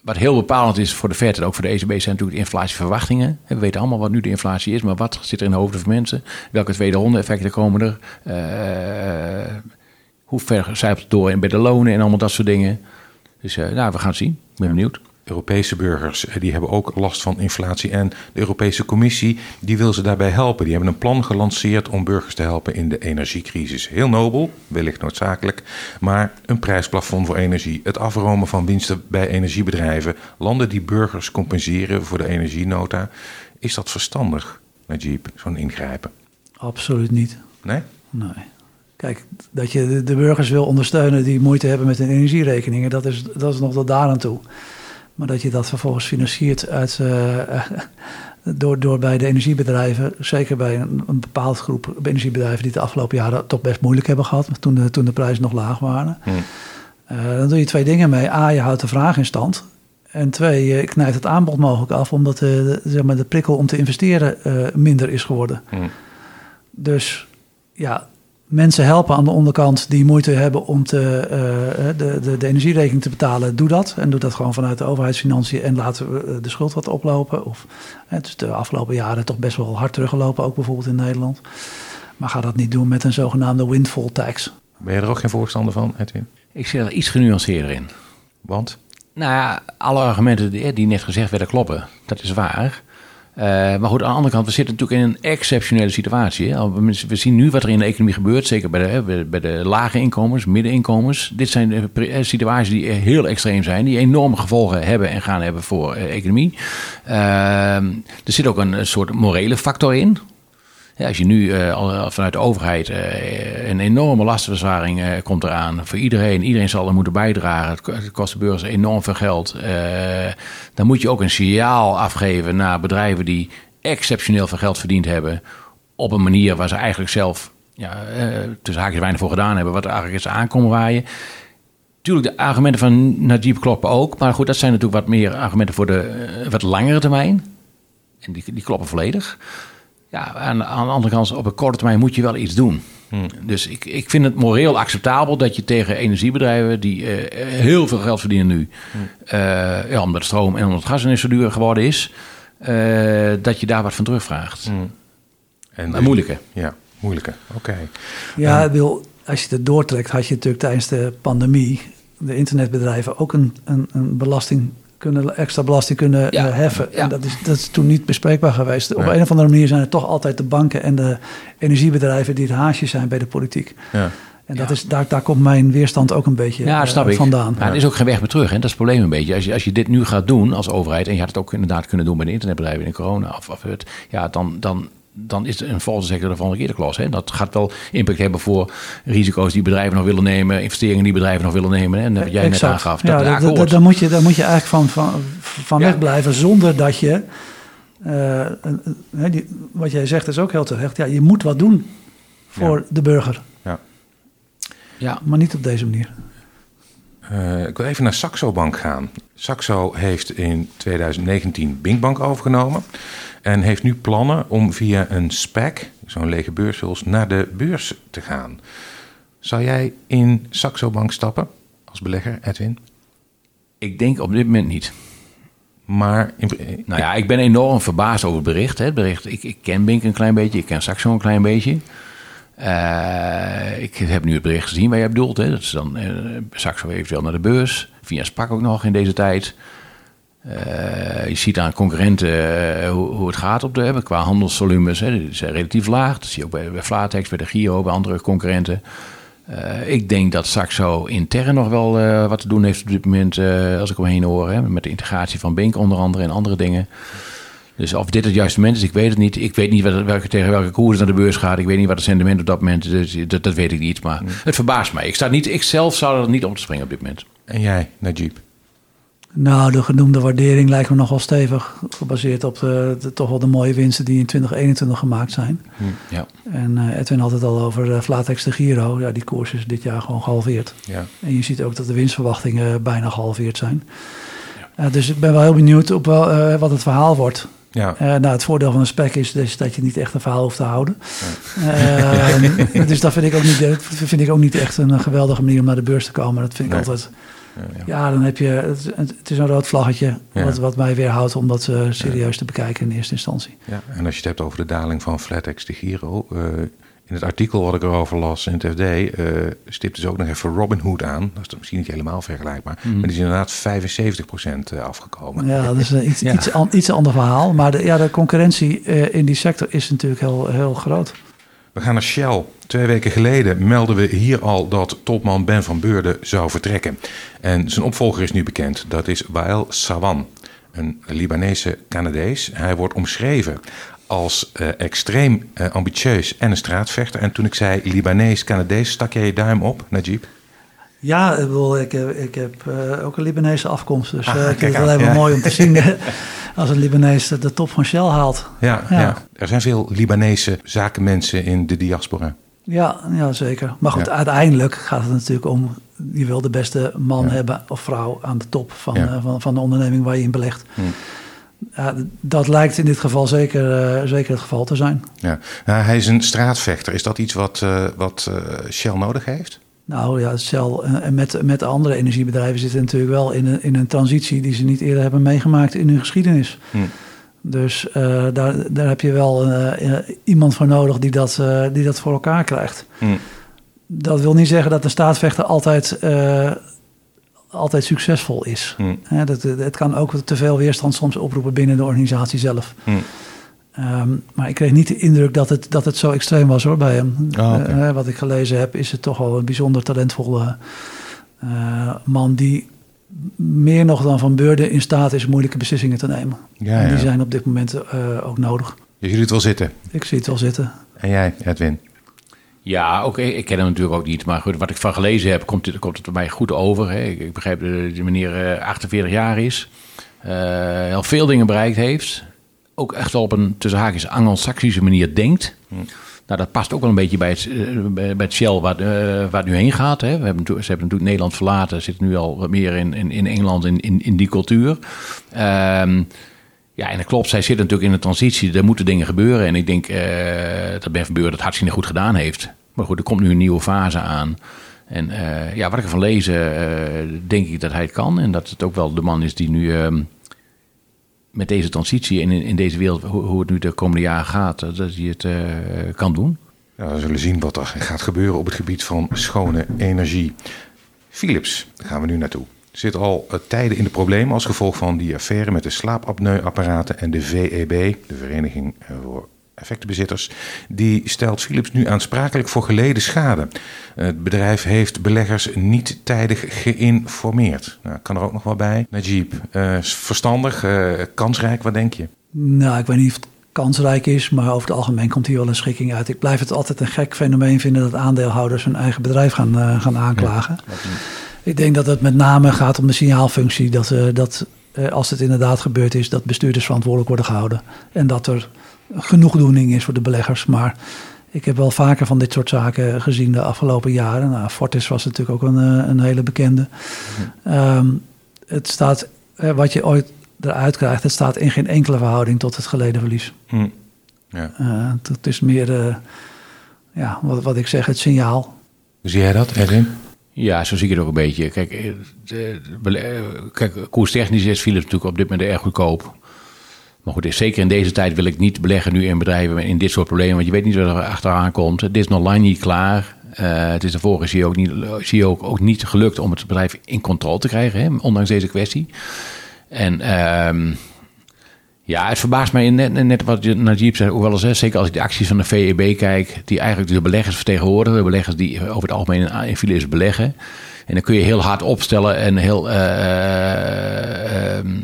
Speaker 3: Wat heel bepalend is voor de Fed en ook voor de ECB zijn natuurlijk de inflatieverwachtingen. We weten allemaal wat nu de inflatie is, maar wat zit er in de hoofden van mensen? Welke tweede ronde effecten komen er? Uh, hoe ver zijpt het door bij de lonen en allemaal dat soort dingen? Dus uh, nou, we gaan het zien. Ik ben benieuwd.
Speaker 1: Europese burgers eh, die hebben ook last van inflatie. En de Europese Commissie die wil ze daarbij helpen. Die hebben een plan gelanceerd om burgers te helpen in de energiecrisis. Heel nobel, wellicht noodzakelijk. Maar een prijsplafond voor energie, het afromen van winsten bij energiebedrijven, landen die burgers compenseren voor de energienota. Is dat verstandig, Najib, zo'n ingrijpen?
Speaker 2: Absoluut niet.
Speaker 1: Nee?
Speaker 2: Nee. Kijk, dat je de burgers wil ondersteunen die moeite hebben met hun energierekeningen, dat is, dat is nog tot daar aan toe. Maar dat je dat vervolgens financiert uit, uh, door, door bij de energiebedrijven, zeker bij een, een bepaald groep energiebedrijven die de afgelopen jaren toch best moeilijk hebben gehad, toen de, toen de prijzen nog laag waren. Hmm. Uh, dan doe je twee dingen mee. A, je houdt de vraag in stand. En twee, je knijpt het aanbod mogelijk af, omdat de, zeg maar, de prikkel om te investeren uh, minder is geworden. Hmm. Dus ja, mensen helpen aan de onderkant die moeite hebben om te, uh, de, de, de, energierekening te betalen, doe dat. En doe dat gewoon vanuit de overheidsfinanciën en laten we eh, de schuld wat oplopen. Of, het is de afgelopen jaren toch best wel hard teruggelopen, ook bijvoorbeeld in Nederland. Maar ga dat niet doen met een zogenaamde windfall tax.
Speaker 1: Ben je er ook geen voorstander van, Edwin?
Speaker 3: Ik zit er iets genuanceerder in.
Speaker 1: Want?
Speaker 3: Nou ja, alle argumenten die, die net gezegd werden kloppen. Dat is waar. Uh, maar goed, aan de andere kant, we zitten natuurlijk in een exceptionele situatie. Hè? We zien nu wat er in de economie gebeurt, zeker bij de, bij de lage inkomens, middeninkomens. Dit zijn eh, situaties die heel extreem zijn, die enorme gevolgen hebben en gaan hebben voor de economie. Uh, er zit ook een soort morele factor in. Als je nu uh, vanuit de overheid uh, een enorme lastenverzwaring komt eraan voor iedereen, iedereen zal er moeten bijdragen, het, kost de burgers enorm veel geld, dan moet je ook een signaal afgeven naar bedrijven die exceptioneel veel geld verdiend hebben, op een manier waar ze eigenlijk zelf ja, tussen haakjes weinig voor gedaan hebben, wat er eigenlijk is aankomen waaien. Tuurlijk, de argumenten van Najib kloppen ook, maar goed, dat zijn natuurlijk wat meer argumenten voor de wat langere termijn. En die, die kloppen volledig. Ja, aan, aan de andere kant, op een korte termijn moet je wel iets doen. Hmm. Dus ik, ik vind het moreel acceptabel dat je tegen energiebedrijven die uh, heel veel geld verdienen nu, hmm. uh, ja, omdat stroom en omdat gas in zo duur geworden is, uh, dat je daar wat van terugvraagt. Hmm. En maar moeilijke.
Speaker 1: Ja, moeilijke. Oké.
Speaker 2: Ja, wil, als je het doortrekt, had je natuurlijk tijdens de pandemie de internetbedrijven ook een, een, een belasting kunnen, extra belasting kunnen eh, heffen. En dat is, dat is toen niet bespreekbaar geweest. Op een of andere manier zijn het toch altijd de banken en de energiebedrijven die het haasje zijn bij de politiek. Ja. En dat is, daar, daar komt mijn weerstand ook een beetje ja, uh, snap vandaan.
Speaker 3: Ja, er is ook geen weg meer terug. Hè? Dat is het probleem een beetje. Als je, als je dit nu gaat doen als overheid... en je had het ook inderdaad kunnen doen bij de internetbedrijven in corona... Of, of het, ja, dan, dan, dan is het een valse zeker de volgende keer de klas. Hè? Dat gaat wel impact hebben voor risico's die bedrijven nog willen nemen, investeringen die bedrijven nog willen nemen. En dat jij exact. net aangaf.
Speaker 2: Dat, ja, dat, dat, dan, moet je, dan moet je eigenlijk van, van, van weg blijven zonder dat je. Uh, die, wat jij zegt is ook heel terecht. Ja, je moet wat doen voor de burger.
Speaker 1: Ja.
Speaker 2: ja. Maar niet op deze manier.
Speaker 1: Uh, ik wil even naar Saxo Bank gaan. Saxo heeft in 2019 Binkbank overgenomen. En heeft nu plannen om via een SPAC, zo'n lege beurshuls, naar de beurs te gaan. Zou jij in Saxo Bank stappen als belegger, Edwin?
Speaker 3: Ik denk op dit moment niet.
Speaker 1: Maar.
Speaker 3: nou ja, ik ben enorm verbaasd over het bericht. Hè. Het bericht ik, ik ken Bink een klein beetje, ik ken Saxo een klein beetje. Uh, ik heb nu het bericht gezien waar jij bedoelt. Hè. Dat is dan uh, Saxo eventueel naar de beurs. Via SPAC ook nog in deze tijd. Uh, je ziet aan concurrenten uh, hoe, hoe, het gaat op de, qua handelsvolumes. Hè, die zijn relatief laag. Dat zie je ook bij, bij Flatex, bij de Gio, bij andere concurrenten. Uh, ik denk dat Saxo intern nog wel wat te doen heeft op dit moment, als ik omheen hoor. Hè, met de integratie van Bink onder andere en andere dingen. Dus of dit het juiste moment is, ik weet het niet. Ik weet niet wat, welke, tegen welke koers naar de beurs gaat. Ik weet niet wat het sentiment op dat moment is. Dat, dat weet ik niet. Maar het verbaast mij. Ik, sta niet, ik zelf zou er niet om te springen op dit moment.
Speaker 1: En jij, Najib?
Speaker 2: Nou, de genoemde waardering lijkt me nogal stevig. Gebaseerd op de, toch wel de mooie winsten die in 2021 gemaakt zijn.
Speaker 3: Hm, ja.
Speaker 2: En uh, Edwin had het al over uh, Flatex de Giro. Ja, die koers is dit jaar gewoon gehalveerd.
Speaker 1: Ja.
Speaker 2: En je ziet ook dat de winstverwachtingen bijna gehalveerd zijn. Ja. Uh, dus ik ben wel heel benieuwd op wel, wat het verhaal wordt.
Speaker 1: Ja.
Speaker 2: nou, het voordeel van een spec is dus dat je niet echt een verhaal hoeft te houden. dus dat vind ik, ook niet, vind ik ook niet echt een geweldige manier om naar de beurs te komen. Dat vind ik nee. altijd ja, dan heb je, het, het, is een rood vlaggetje wat, wat mij weerhoudt om dat uh, serieus te bekijken in eerste instantie.
Speaker 1: Ja, en als je het hebt over de daling van Flatex de Giro, uh, in het artikel wat ik erover las in het FD, uh, stipte ze ook nog even Robinhood aan. Dat is misschien niet helemaal vergelijkbaar, mm. maar die is inderdaad 75% afgekomen.
Speaker 2: Ja, dat is iets, ja. iets, an, iets ander verhaal. Maar de, ja, de concurrentie in die sector is natuurlijk heel, heel groot.
Speaker 1: We gaan naar Shell. Twee weken geleden melden we hier al dat topman Ben van Beurden zou vertrekken. En zijn opvolger is nu bekend. Dat is Wael Sawan, een Libanese Canadees. Hij wordt omschreven als uh, extreem uh, ambitieus en een straatvechter. En toen ik zei Libanees-Canadees, stak jij je duim op, Najib?
Speaker 2: Ja, ik, bedoel, ik, ik heb uh, ook een Libanese afkomst. Dus ah, ik vind het wel even mooi om te zien als een Libanees de top van Shell haalt.
Speaker 1: Ja, ja. ja. er zijn veel Libanese zakenmensen in de diaspora.
Speaker 2: Ja, ja zeker. Maar goed, uiteindelijk gaat het natuurlijk om... je wil de beste man hebben of vrouw aan de top van, uh, van, van de onderneming waar je in belegt.
Speaker 1: Hm.
Speaker 2: Ja, dat lijkt in dit geval zeker, uh, zeker het geval te zijn.
Speaker 1: Ja. Nou, hij is een straatvechter. Is dat iets wat, uh, wat Shell nodig heeft?
Speaker 2: Nou ja, Shell en met, met andere energiebedrijven zitten natuurlijk wel in een, in een transitie die ze niet eerder hebben meegemaakt in hun geschiedenis.
Speaker 1: Hm.
Speaker 2: Dus uh, daar, daar heb je wel uh, iemand voor nodig die dat, uh, die dat voor elkaar krijgt.
Speaker 1: Mm.
Speaker 2: Dat wil niet zeggen dat de staatsvechter altijd, altijd succesvol is.
Speaker 1: Mm.
Speaker 2: dat, het kan ook te veel weerstand soms oproepen binnen de organisatie zelf. Um, maar ik kreeg niet de indruk dat het, dat het zo extreem was hoor, bij hem.
Speaker 1: Oh, okay.
Speaker 2: wat ik gelezen heb, is het toch wel een bijzonder talentvolle man die meer nog dan Van Beurden in staat is moeilijke beslissingen te nemen.
Speaker 1: Ja,
Speaker 2: en die
Speaker 1: ja.
Speaker 2: zijn op dit moment uh, ook nodig.
Speaker 1: Je ziet het wel zitten?
Speaker 2: Ik zie het wel zitten.
Speaker 1: En jij, Edwin?
Speaker 3: Ja, oké. Ik ken hem natuurlijk ook niet. Maar goed, wat ik van gelezen heb, komt het, komt het bij mij goed over. Hè. Ik, ik, begrijp dat de meneer uh, 48 jaar is. Uh, al veel dingen bereikt heeft. Ook echt op een tussen haakjes anglo-saxische manier denkt.
Speaker 1: Hm.
Speaker 3: Nou, dat past ook wel een beetje bij het, bij het Shell waar, uh, waar het nu heen gaat. Hè. We hebben, ze hebben natuurlijk Nederland verlaten, zitten nu al wat meer in, in, in Engeland, in, in, in die cultuur. Um, ja, en dat klopt, zij zitten natuurlijk in een transitie, er moeten dingen gebeuren. En ik denk uh, dat Ben van Beur dat hartstikke goed gedaan heeft. Maar goed, er komt nu een nieuwe fase aan. En uh, ja, wat ik ervan lees, denk ik dat hij het kan. En dat het ook wel de man is die nu um, met deze transitie en in, in deze wereld, hoe, hoe, het nu de komende jaren gaat, dat hij het uh, kan doen.
Speaker 1: Ja, we zullen zien wat er gaat gebeuren op het gebied van schone energie. Philips, daar gaan we nu naartoe. Zit al uh, tijden in de problemen als gevolg van die affaire met de slaapapneuapparaten en de VEB, de Vereniging voor effectenbezitters, die stelt Philips nu aansprakelijk voor geleden schade. Het bedrijf heeft beleggers niet tijdig geïnformeerd. Nou, kan er ook nog wel bij. Najib, uh, verstandig, uh, kansrijk, wat denk je?
Speaker 2: Nou, ik weet niet of het kansrijk is, maar over het algemeen komt hier wel een schikking uit. Ik blijf het altijd een gek fenomeen vinden dat aandeelhouders hun eigen bedrijf gaan, uh, gaan aanklagen. Ja, ik denk dat het met name gaat om de signaalfunctie. Dat, dat als het inderdaad gebeurd is, dat bestuurders verantwoordelijk worden gehouden. En dat er genoegdoening is voor de beleggers. Maar ik heb wel vaker van dit soort zaken gezien de afgelopen jaren. Nou, Fortis was natuurlijk ook een, een hele bekende. Um, het staat, wat je ooit eruit krijgt, het staat in geen enkele verhouding tot het geleden verlies.
Speaker 1: Hm. Ja.
Speaker 2: Uh, het is meer, uh, ja, wat, wat ik zeg, het signaal.
Speaker 1: Zie jij dat, Edwin?
Speaker 3: Ja, zo zie ik het ook een beetje. Kijk, de, de, kijk koerstechnisch is Philips natuurlijk op dit moment erg goedkoop. Maar goed, zeker in deze tijd wil ik niet beleggen nu in bedrijven in dit soort problemen. Want je weet niet wat er achteraan komt. Het is nog lang niet klaar. Uh, het is de vorige CEO ook niet, CEO ook, ook niet gelukt om het bedrijf in controle te krijgen. Hè, ondanks deze kwestie. En uh, Ja, het verbaast mij net, net wat Najib zei, ook wel eens, hè, zeker als ik de acties van de VEB kijk, die eigenlijk de beleggers vertegenwoordigen, de beleggers die over het algemeen in, files beleggen. En dan kun je heel hard opstellen en heel, uh,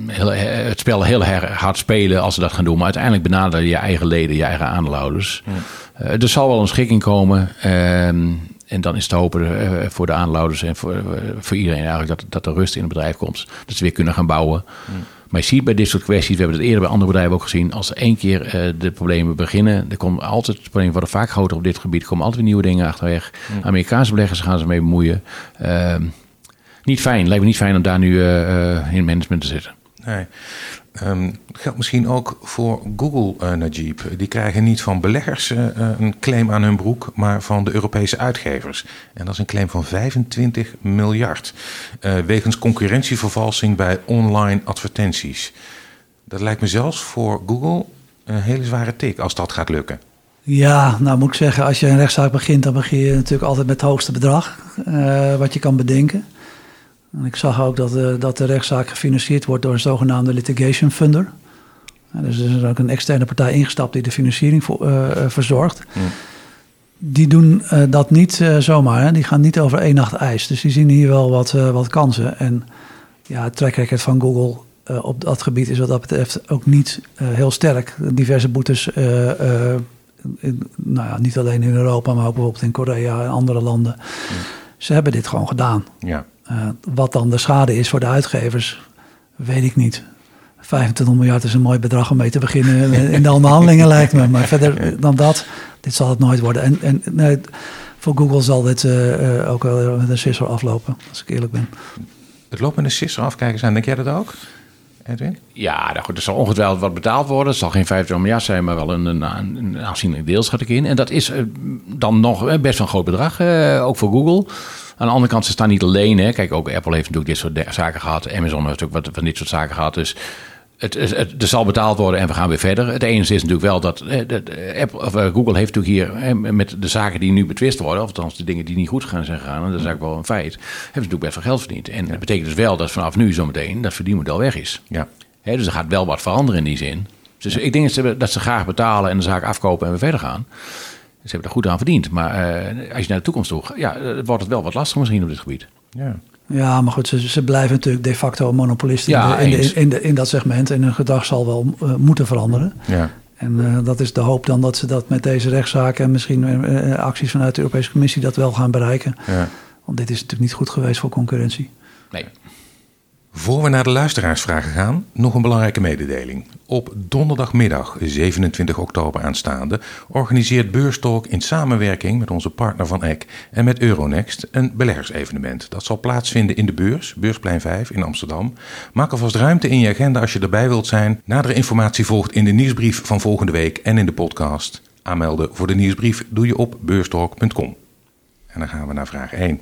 Speaker 3: heel, het spel heel hard spelen als ze dat gaan doen. Maar uiteindelijk benaderen je eigen leden, je eigen aandeelhouders. Ja. er zal wel een schikking komen. Ehm, en dan is te hopen voor de aandeelhouders en voor, voor iedereen eigenlijk dat, dat er rust in het bedrijf komt. Dat ze weer kunnen gaan bouwen. Maar je ziet bij dit soort kwesties, we hebben het eerder bij andere bedrijven ook gezien, als één keer uh, de problemen beginnen, er komen altijd, de problemen worden vaak groter op dit gebied, komen altijd weer nieuwe dingen achterweg. Amerikaanse beleggers gaan ze mee bemoeien. Uh, niet fijn, lijkt me niet fijn om daar nu uh, in management te zitten.
Speaker 1: Nee. Um, geldt misschien ook voor Google, uh, Najib. Die krijgen niet van beleggers uh, een claim aan hun broek, maar van de Europese uitgevers. En dat is een claim van 25 miljard. Wegens concurrentievervalsing bij online advertenties. Dat lijkt me zelfs voor Google een hele zware tik als dat gaat lukken.
Speaker 2: Ja, nou moet ik zeggen, als je een rechtszaak begint, dan begin je natuurlijk altijd met het hoogste bedrag wat je kan bedenken. En ik zag ook dat, de, dat de rechtszaak gefinancierd wordt door een zogenaamde litigation funder. dus er is ook een externe partij ingestapt die de financiering voor, uh, verzorgt. Die doen uh, dat niet zomaar. Hè. Die gaan niet over één nacht ijs. Dus die zien hier wel wat, wat kansen. En ja, het track record van Google op dat gebied is wat dat betreft ook niet heel sterk. Diverse boetes, in, nou ja, niet alleen in Europa, maar ook bijvoorbeeld in Korea en andere landen. Ze hebben dit gewoon gedaan.
Speaker 1: Ja.
Speaker 2: Uh, wat dan de schade is voor de uitgevers, weet ik niet. 25 miljard is een mooi bedrag om mee te beginnen in de onderhandelingen, lijkt me. Maar verder dan dat, dit zal het nooit worden. En, en nee, voor Google zal dit uh, uh, ook wel met een sisser aflopen, als ik eerlijk ben.
Speaker 1: Het loopt met een sisser af, kijken aan. Denk jij dat ook? Edwin?
Speaker 3: Ja, nou goed, er zal ongetwijfeld wat betaald worden. Het zal geen 25 miljard zijn, maar wel een, een, een aanzienlijk deel schat ik in. En dat is dan nog best wel een groot bedrag, ook voor Google. Aan de andere kant, ze staan niet alleen. Hè. Kijk, ook Apple heeft natuurlijk dit soort zaken gehad. Amazon heeft ook wat van dit soort zaken gehad. Dus het, het, het, er zal betaald worden en we gaan weer verder. Het enige is natuurlijk wel dat Apple, of Google heeft natuurlijk hier met de zaken die nu betwist worden, of althans de dingen die niet goed gaan zijn gegaan, en dat is eigenlijk wel een feit, hebben ze natuurlijk best veel geld verdiend. En dat betekent dus wel dat vanaf nu zometeen dat verdienmodel weg is.
Speaker 1: Ja.
Speaker 3: Hè, dus er gaat wel wat veranderen in die zin. Dus ik denk dat ze, dat ze graag betalen en de zaak afkopen en weer verder gaan. Ze hebben er goed aan verdiend. Maar uh, als je naar de toekomst toe ja, wordt het wel wat lastiger misschien op dit gebied.
Speaker 2: Ja. Ja, maar goed, ze, ze blijven natuurlijk de facto monopolisten ja, in, de, in, de, in, de, in, dat segment. En hun gedrag zal wel uh, moeten veranderen.
Speaker 1: Ja.
Speaker 2: En uh, dat is de hoop dan dat ze dat met deze rechtszaken en misschien uh, acties vanuit de Europese Commissie dat wel gaan bereiken.
Speaker 1: Ja.
Speaker 2: Want dit is natuurlijk niet goed geweest voor concurrentie.
Speaker 3: Nee.
Speaker 1: Voor we naar de luisteraarsvragen gaan, nog een belangrijke mededeling. Op donderdagmiddag 27 oktober aanstaande organiseert Beurstalk in samenwerking met onze partner van Eck en met Euronext een beleggersevenement. Dat zal plaatsvinden in de beurs, Beursplein 5 in Amsterdam. Maak alvast ruimte in je agenda als je erbij wilt zijn. Nadere informatie volgt in de nieuwsbrief van volgende week en in de podcast. Aanmelden voor de nieuwsbrief doe je op beurstalk.com. En dan gaan we naar vraag 1.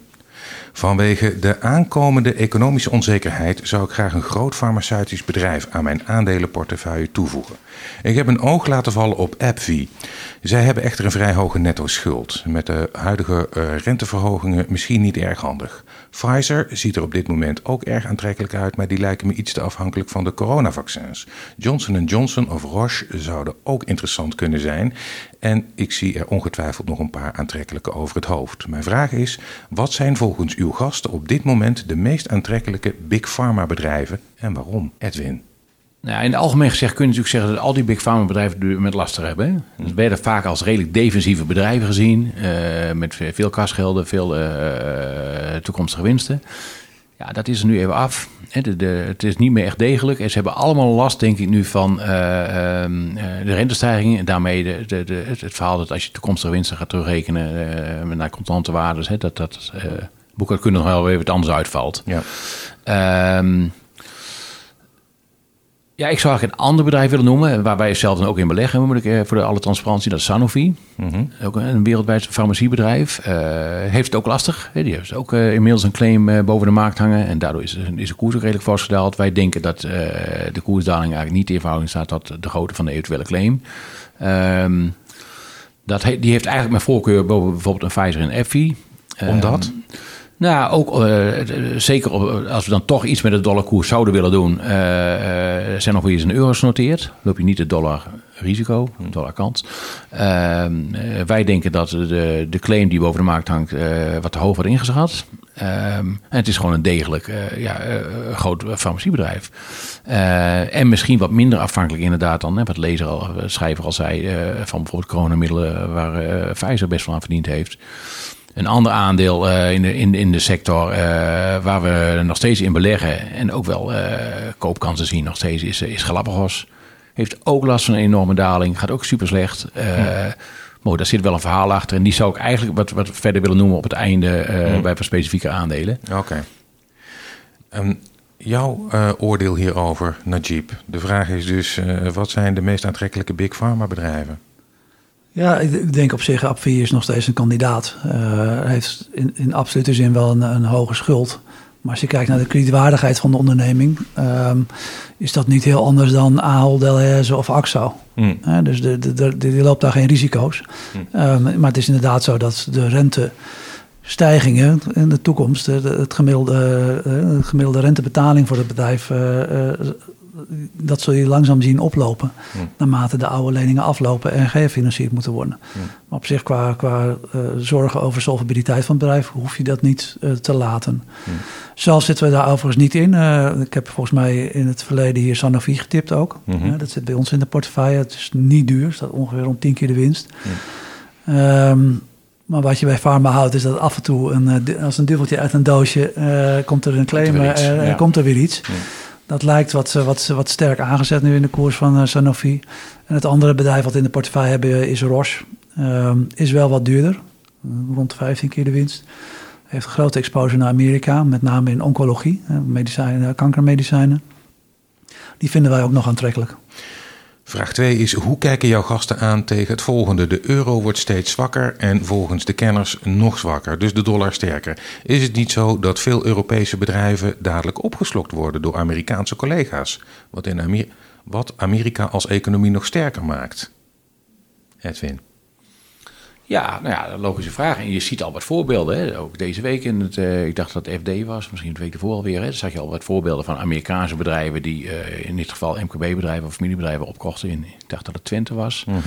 Speaker 1: Vanwege de aankomende economische onzekerheid zou ik graag een groot farmaceutisch bedrijf aan mijn aandelenportefeuille toevoegen. Ik heb een oog laten vallen op AbbVie. Zij hebben echter een vrij hoge netto schuld. Met de huidige uh, renteverhogingen misschien niet erg handig. Pfizer ziet er op dit moment ook erg aantrekkelijk uit, maar die lijken me iets te afhankelijk van de coronavaccins. Johnson Johnson of Roche zouden ook interessant kunnen zijn. En ik zie er ongetwijfeld nog een paar aantrekkelijke over het hoofd. Mijn vraag is: wat zijn volgens uw gasten op dit moment de meest aantrekkelijke big pharma bedrijven en waarom? Edwin.
Speaker 3: Nou, in het algemeen gezegd kun je natuurlijk zeggen dat al die big pharma bedrijven met lastig hebben. Hè? Dat werden vaak als redelijk defensieve bedrijven gezien, uh, met veel kasgelden, veel uh, toekomstige winsten. Ja, dat is er nu even af. De, de, het is niet meer echt degelijk. En ze hebben allemaal last, denk ik, nu van uh, uh, de rentestijging. En daarmee de, het, het, verhaal dat als je toekomstige winsten gaat terugrekenen uh, naar contante waardes, hè, dat dat boekhoudkundig nog wel even wat anders uitvalt.
Speaker 1: Ja.
Speaker 3: Um, ja, ik zou eigenlijk een ander bedrijf willen noemen, waar wij zelf dan ook in beleggen, moet ik voor de alle transparantie, dat is Sanofi.
Speaker 1: Mm -hmm.
Speaker 3: Ook een wereldwijd farmaciebedrijf. Uh, heeft het ook lastig. Die heeft ook uh, inmiddels een claim uh, boven de markt hangen. En daardoor is, is de koers ook redelijk vastgedaald. Wij denken dat de koersdaling eigenlijk niet in verhouding staat tot de grootte van de eventuele claim. Um, dat he, die heeft eigenlijk mijn voorkeur boven bijvoorbeeld een Pfizer en Effie.
Speaker 1: Omdat? Um,
Speaker 3: Nou, ook uh, zeker als we dan toch iets met de dollarkoers zouden willen doen, uh, zijn nog weer eens in euro's genoteerd. Loop je niet het dollar risico, dollarkant. Uh, wij denken dat de, de claim die boven de markt hangt wat te hoog wordt ingeschat. Um, en het is gewoon een degelijk ja, groot farmaciebedrijf. en misschien wat minder afhankelijk inderdaad dan, hè, wat lezer al, schrijver al zei, van bijvoorbeeld coronamiddelen waar Pfizer best wel aan verdiend heeft. Een ander aandeel uh, in, de, in, in de sector uh, waar we nog steeds in beleggen en ook wel uh, koopkansen zien nog steeds is, is Galapagos. Heeft ook last van een enorme daling, gaat ook super slecht. Ja. Daar zit wel een verhaal achter en die zou ik eigenlijk wat, wat verder willen noemen op het einde hmm. bij specifieke aandelen.
Speaker 1: Oké. Okay. Um, jouw oordeel hierover, Najib. De vraag is dus, wat zijn de meest aantrekkelijke big pharma bedrijven?
Speaker 2: Ja, ik denk op zich, Apvi is nog steeds een kandidaat. Uh, heeft in, in absolute zin wel een, een, hoge schuld. Maar als je kijkt naar de kredietwaardigheid van de onderneming, um, is dat niet heel anders dan Ahold Delhaize of Axo. Mm. Uh, dus de, de, de, die loopt daar geen risico's. Mm. Um, maar het is inderdaad zo dat de rentestijgingen in de toekomst, het gemiddelde, uh, gemiddelde rentebetaling voor het bedrijf dat zul je langzaam zien oplopen. Naarmate de oude leningen aflopen en gefinancierd moeten worden. Maar op zich, qua, qua uh, zorgen over solvabiliteit van het bedrijf, hoef je dat niet uh, te laten. Zelf zitten we daar overigens niet in. Uh, ik heb volgens mij in het verleden hier Sanofi getipt ook. Mhm. dat zit bij ons in de portefeuille. Het is niet duur, het staat ongeveer om 10 keer de winst. Um, maar wat je bij pharma houdt, is dat af en toe, een, als een duveltje uit een doosje, komt er een claim, komt er, ja. komt er weer iets. Ja. Dat lijkt wat, wat, wat sterk aangezet nu in de koers van uh, Sanofi. En het andere bedrijf wat in de portefeuille hebben is Roche. Uh, is wel wat duurder, rond 15 keer de winst. Heeft grote exposure naar Amerika, met name in oncologie, medicijnen, kankermedicijnen. Die vinden wij ook nog aantrekkelijk.
Speaker 1: Vraag 2 is: hoe kijken jouw gasten aan tegen het volgende? De euro wordt steeds zwakker en volgens de kenners nog zwakker, dus de dollar sterker. Is het niet zo dat veel Europese bedrijven dadelijk opgeslokt worden door Amerikaanse collega's? Wat, in wat Amerika als economie nog sterker maakt? Edwin.
Speaker 3: Ja, nou ja, logische vraag. En je ziet al wat voorbeelden. Hè. Ook deze week, in het, uh, ik dacht dat het FD was, misschien de week ervoor alweer. Hè, zag je al wat voorbeelden van Amerikaanse bedrijven die uh, in dit geval MKB-bedrijven of familiebedrijven opkochten. In, ik dacht dat het Twente was. -hmm.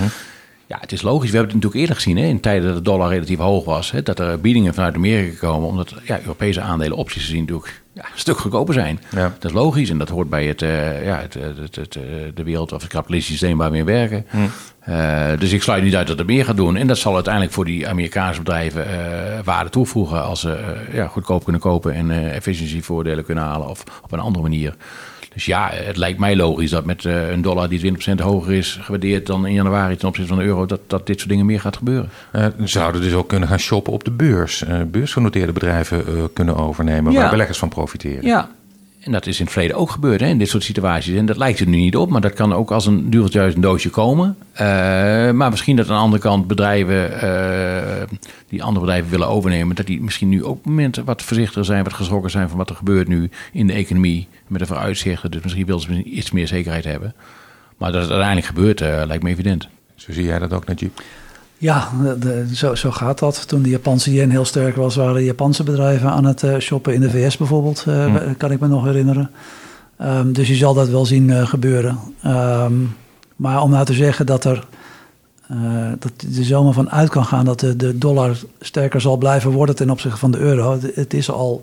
Speaker 3: Ja, het is logisch. We hebben het natuurlijk eerder gezien, hè, in tijden dat de dollar relatief hoog was, hè, dat er biedingen vanuit Amerika komen, omdat ja, Europese aandelen opties gezien natuurlijk ja, een stuk goedkoper zijn. Ja. Dat is logisch en dat hoort bij het, uh, ja, het, het, het, de wereld of het kapitalistische systeem waar we in werken. Hm. Uh, dus ik sluit niet uit dat er meer gaat doen. En dat zal uiteindelijk voor die Amerikaanse bedrijven uh, waarde toevoegen als ze ja, goedkoop kunnen kopen en efficiëntievoordelen kunnen halen of op een andere manier. Dus ja, het lijkt mij logisch dat met uh, een dollar die 20% hoger is gewaardeerd dan in januari ten opzichte van de euro, dat, dat dit soort dingen meer gaat gebeuren.
Speaker 1: Uh, zouden dus ook kunnen gaan shoppen op de beurs. Uh, beursgenoteerde bedrijven kunnen overnemen, ja. waar beleggers van profiteren.
Speaker 3: Ja, en dat is in het verleden ook gebeurd hè, in dit soort situaties. En dat lijkt er nu niet op, maar dat kan ook als een een doosje komen. Uh, maar misschien dat aan de andere kant bedrijven uh, die andere bedrijven willen overnemen, dat die misschien nu ook momenten wat voorzichtiger zijn, wat geschrokken zijn van wat er gebeurt nu in de economie met de vooruitzichten. Dus misschien willen ze iets meer zekerheid hebben. Maar dat het uiteindelijk gebeurt, uh, lijkt me evident.
Speaker 1: Zo zie jij dat ook, Najib?
Speaker 2: Ja, de, zo, zo gaat dat. Toen de Japanse yen heel sterk was, waren Japanse bedrijven aan het uh, shoppen in de VS bijvoorbeeld, uh, kan ik me nog herinneren. Um, dus je zal dat wel zien uh, gebeuren. Um, maar om nou te zeggen dat er dat er zomaar van uit kan gaan dat de, de, dollar sterker zal blijven worden ten opzichte van de euro. Het, het is al,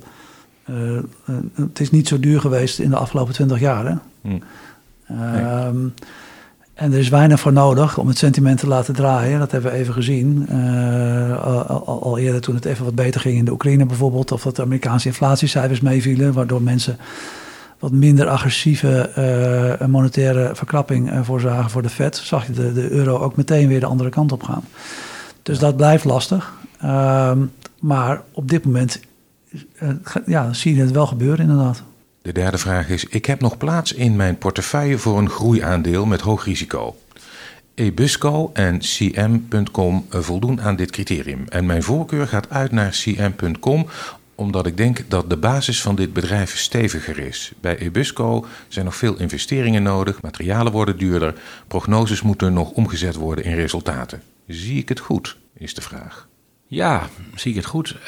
Speaker 2: het is niet zo duur geweest in de afgelopen twintig jaar. Hè? Hm. Um, en er is weinig voor nodig om het sentiment te laten draaien. Dat hebben we even gezien. Uh, al, al, eerder toen het even wat beter ging in de Oekraïne bijvoorbeeld. Of dat de Amerikaanse inflatiecijfers meevielen. Waardoor mensen wat minder agressieve uh, monetaire verkrapping uh, voorzagen voor de Fed. Zag je de, de, euro ook meteen weer de andere kant op gaan. Dus dat blijft lastig. Uh, maar op dit moment ja, zie je het wel gebeuren inderdaad.
Speaker 1: De derde vraag is: Ik heb nog plaats in mijn portefeuille voor een groeiaandeel met hoog risico. Ebusco en CM.com voldoen aan dit criterium. En mijn voorkeur gaat uit naar CM.com omdat ik denk dat de basis van dit bedrijf steviger is. Bij Ebusco zijn nog veel investeringen nodig, materialen worden duurder, prognoses moeten nog omgezet worden in resultaten. Zie ik het goed, is de vraag.
Speaker 3: Ja, zie ik het goed. Uh,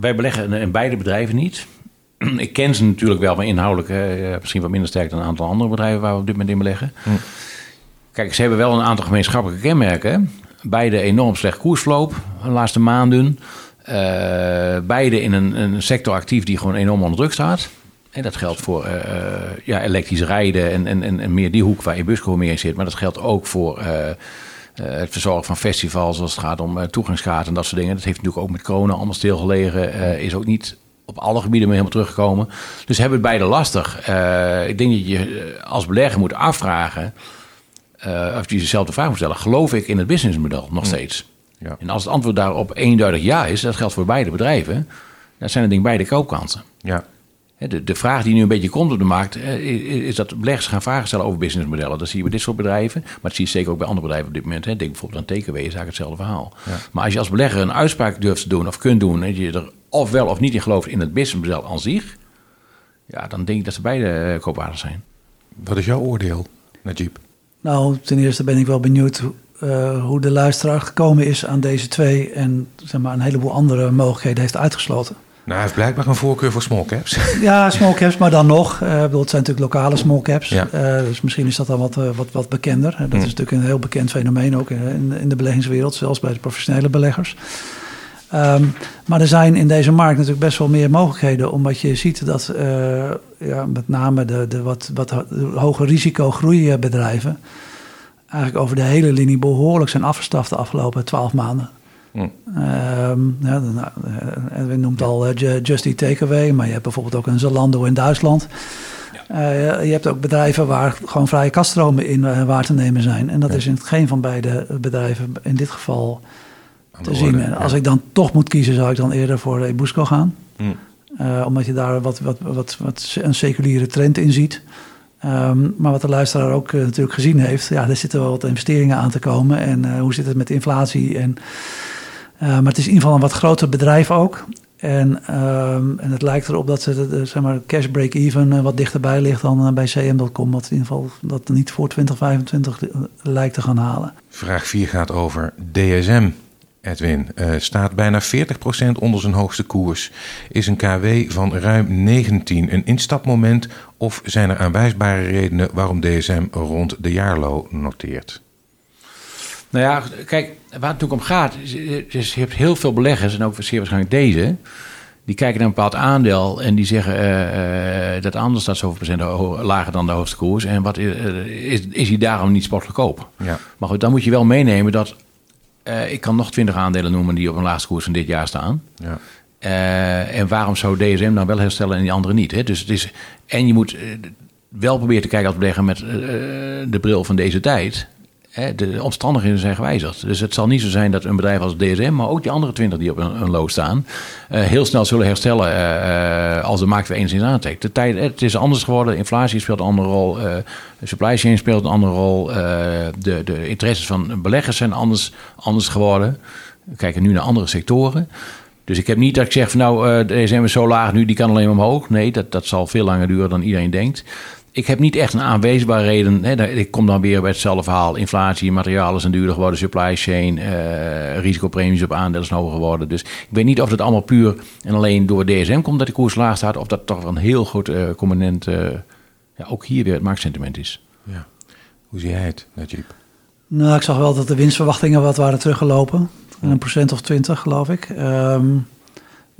Speaker 3: wij beleggen in beide bedrijven niet. ik ken ze natuurlijk wel, maar inhoudelijk uh, misschien wat minder sterk dan een aantal andere bedrijven waar we op dit moment in beleggen. Hm. Kijk, ze hebben wel een aantal gemeenschappelijke kenmerken. Beide enorm slecht koersverloop de laatste maanden. Uh, beide in een, een, sector actief die gewoon enorm onder druk staat. En dat geldt voor uh, ja, elektrisch rijden en, en, en, meer die hoek waar Busco meer in zit. Maar dat geldt ook voor het verzorgen van festivals als het gaat om toegangskaarten en dat soort dingen. Dat heeft natuurlijk ook met corona allemaal stilgelegen. is ook niet op alle gebieden meer helemaal teruggekomen. Dus hebben het beide lastig. ik denk dat je als belegger moet afvragen uh, of je dezelfde vraag moet stellen, geloof ik in het businessmodel nog steeds? Ja. En als het antwoord daarop eenduidig ja is, dat geldt voor beide bedrijven, dan zijn het denk beide koopkansen. Ja. De, de vraag die nu een beetje komt op de markt, is dat beleggers gaan vragen stellen over businessmodellen. Dat zie je bij dit soort bedrijven, maar dat zie je zeker ook bij andere bedrijven op dit moment. Denk bijvoorbeeld aan TKW, is eigenlijk hetzelfde verhaal. Ja. Maar als je als belegger een uitspraak durft te doen of kunt doen, en je er of wel of niet in gelooft in het businessmodel aan zich, ja, dan denk ik dat ze beide eh, koopwaardig zijn.
Speaker 1: Wat is jouw oordeel, Najib?
Speaker 2: Nou, ten eerste ben ik wel benieuwd uh, hoe de luisteraar gekomen is aan deze twee en zeg maar, een heleboel andere mogelijkheden heeft uitgesloten.
Speaker 1: Nou, hij heeft blijkbaar een voorkeur voor small caps.
Speaker 2: Ja, small caps, maar dan nog. Uh, bedoel, het zijn natuurlijk lokale small caps. Ja. Uh, dus misschien is dat dan wat, wat, wat bekender. Dat is natuurlijk een heel bekend fenomeen ook in, in de beleggingswereld, zelfs bij de professionele beleggers. Um, maar er zijn in deze markt natuurlijk best wel meer mogelijkheden, omdat je ziet dat ja, met name de, de wat, wat hoge risico groeibedrijven eigenlijk over de hele linie behoorlijk zijn afgestaft de afgelopen twaalf maanden. Um, ja, we noemt al uh, Just Eat Takeaway, maar je hebt bijvoorbeeld ook een Zalando in Duitsland. Ja. Uh, je hebt ook bedrijven waar gewoon vrije kaststromen in uh, waar te nemen zijn. En dat is in geen van beide bedrijven in dit geval te zien. En als ik dan toch moet kiezen, zou ik dan eerder voor Ebusco gaan. Mm. Uh, omdat je daar wat, wat, wat, wat een seculiere trend in ziet. Um, maar wat de luisteraar ook uh, natuurlijk gezien heeft, ja, er zitten wel wat investeringen aan te komen. En uh, hoe zit het met inflatie? En, maar het is in ieder geval een wat groter bedrijf ook. En, um, en het lijkt erop dat ze de, zeg maar cash break-even wat dichterbij ligt dan bij cm.com. Wat in ieder geval dat niet voor 2025 lijkt te gaan halen.
Speaker 1: Vraag 4 gaat over DSM. Edwin, staat bijna 40% onder zijn hoogste koers. Is een KW van ruim 19 een instapmoment of zijn er aanwijsbare redenen waarom DSM rond de jaarlow noteert?
Speaker 3: Nou ja, kijk, waar het natuurlijk om gaat, is, je hebt heel veel beleggers, en ook zeer waarschijnlijk deze, die kijken naar een bepaald aandeel en die zeggen uh, uh, dat anders staat zoveel procent lager dan de hoogste koers. En wat, is, is hij daarom niet sportgoedkoop? Ja. Maar goed, dan moet je wel meenemen dat ik kan nog twintig aandelen noemen die op een laagste koers van dit jaar staan. Ja. En waarom zou DSM dan wel herstellen en die andere niet? Hè? Dus het is, en je moet wel proberen te kijken als belegger met de bril van deze tijd de omstandigheden zijn gewijzigd. Dus het zal niet zo zijn dat een bedrijf als DSM, maar ook die andere twintig die op een, een staan, uh, heel snel zullen herstellen uh, als de markt weer enigszins aantrekt. De tijd, het is anders geworden, inflatie speelt een andere rol, uh, supply chain speelt een andere rol, de, de interesses van beleggers zijn anders, anders geworden. We kijken nu naar andere sectoren. Dus ik heb niet dat ik zeg van nou, DSM is zo laag nu, die kan alleen maar omhoog. Nee, dat, dat zal veel langer duren dan iedereen denkt ik heb niet echt een aanwijsbare reden. Hè, ik kom dan weer bij hetzelfde verhaal. Inflatie, materialen zijn duurder geworden, supply chain, uh, risicopremies op aandelen zijn hoger geworden. Dus ik weet niet of het allemaal puur en alleen door DSM komt dat de koers laag staat. Of dat toch een heel goed uh, component, uh, ja, ook hier weer het marktsentiment is. Ja.
Speaker 1: Hoe zie jij het, Najib?
Speaker 2: Nou, ik zag wel dat de winstverwachtingen wat waren teruggelopen. Een procent of twintig, geloof ik. Um,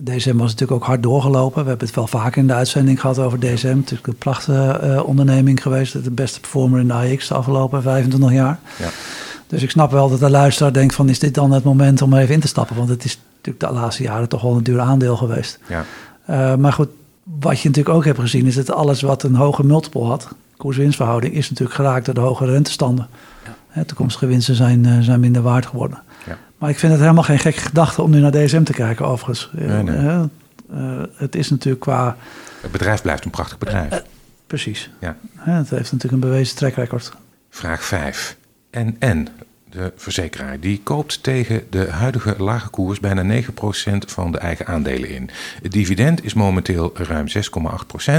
Speaker 2: DSM was natuurlijk ook hard doorgelopen. We hebben het wel vaker in de uitzending gehad over DSM. Het is een prachtige uh, onderneming geweest. De beste performer in de AX de afgelopen 25 jaar. Ja. Dus ik snap wel dat de luisteraar denkt van... is dit dan het moment om even in te stappen? Want het is natuurlijk de laatste jaren toch wel een duur aandeel geweest. Ja. Uh, maar goed, wat je natuurlijk ook hebt gezien... is dat alles wat een hoge multiple had... koers-winstverhouding... is natuurlijk geraakt door de hoge rentestanden. Ja. toekomstige winsten zijn, uh, zijn minder waard geworden. Maar ik vind het helemaal geen gekke gedachte om nu naar DSM te kijken, overigens. Nee, nee. Uh, het is natuurlijk qua...
Speaker 1: Het bedrijf blijft een prachtig bedrijf. Uh,
Speaker 2: precies. Ja. het heeft natuurlijk een bewezen track record.
Speaker 1: Vraag 5. En, en de verzekeraar, die koopt tegen de huidige lage koers bijna 9% van de eigen aandelen in. Het dividend is momenteel ruim 6,8%.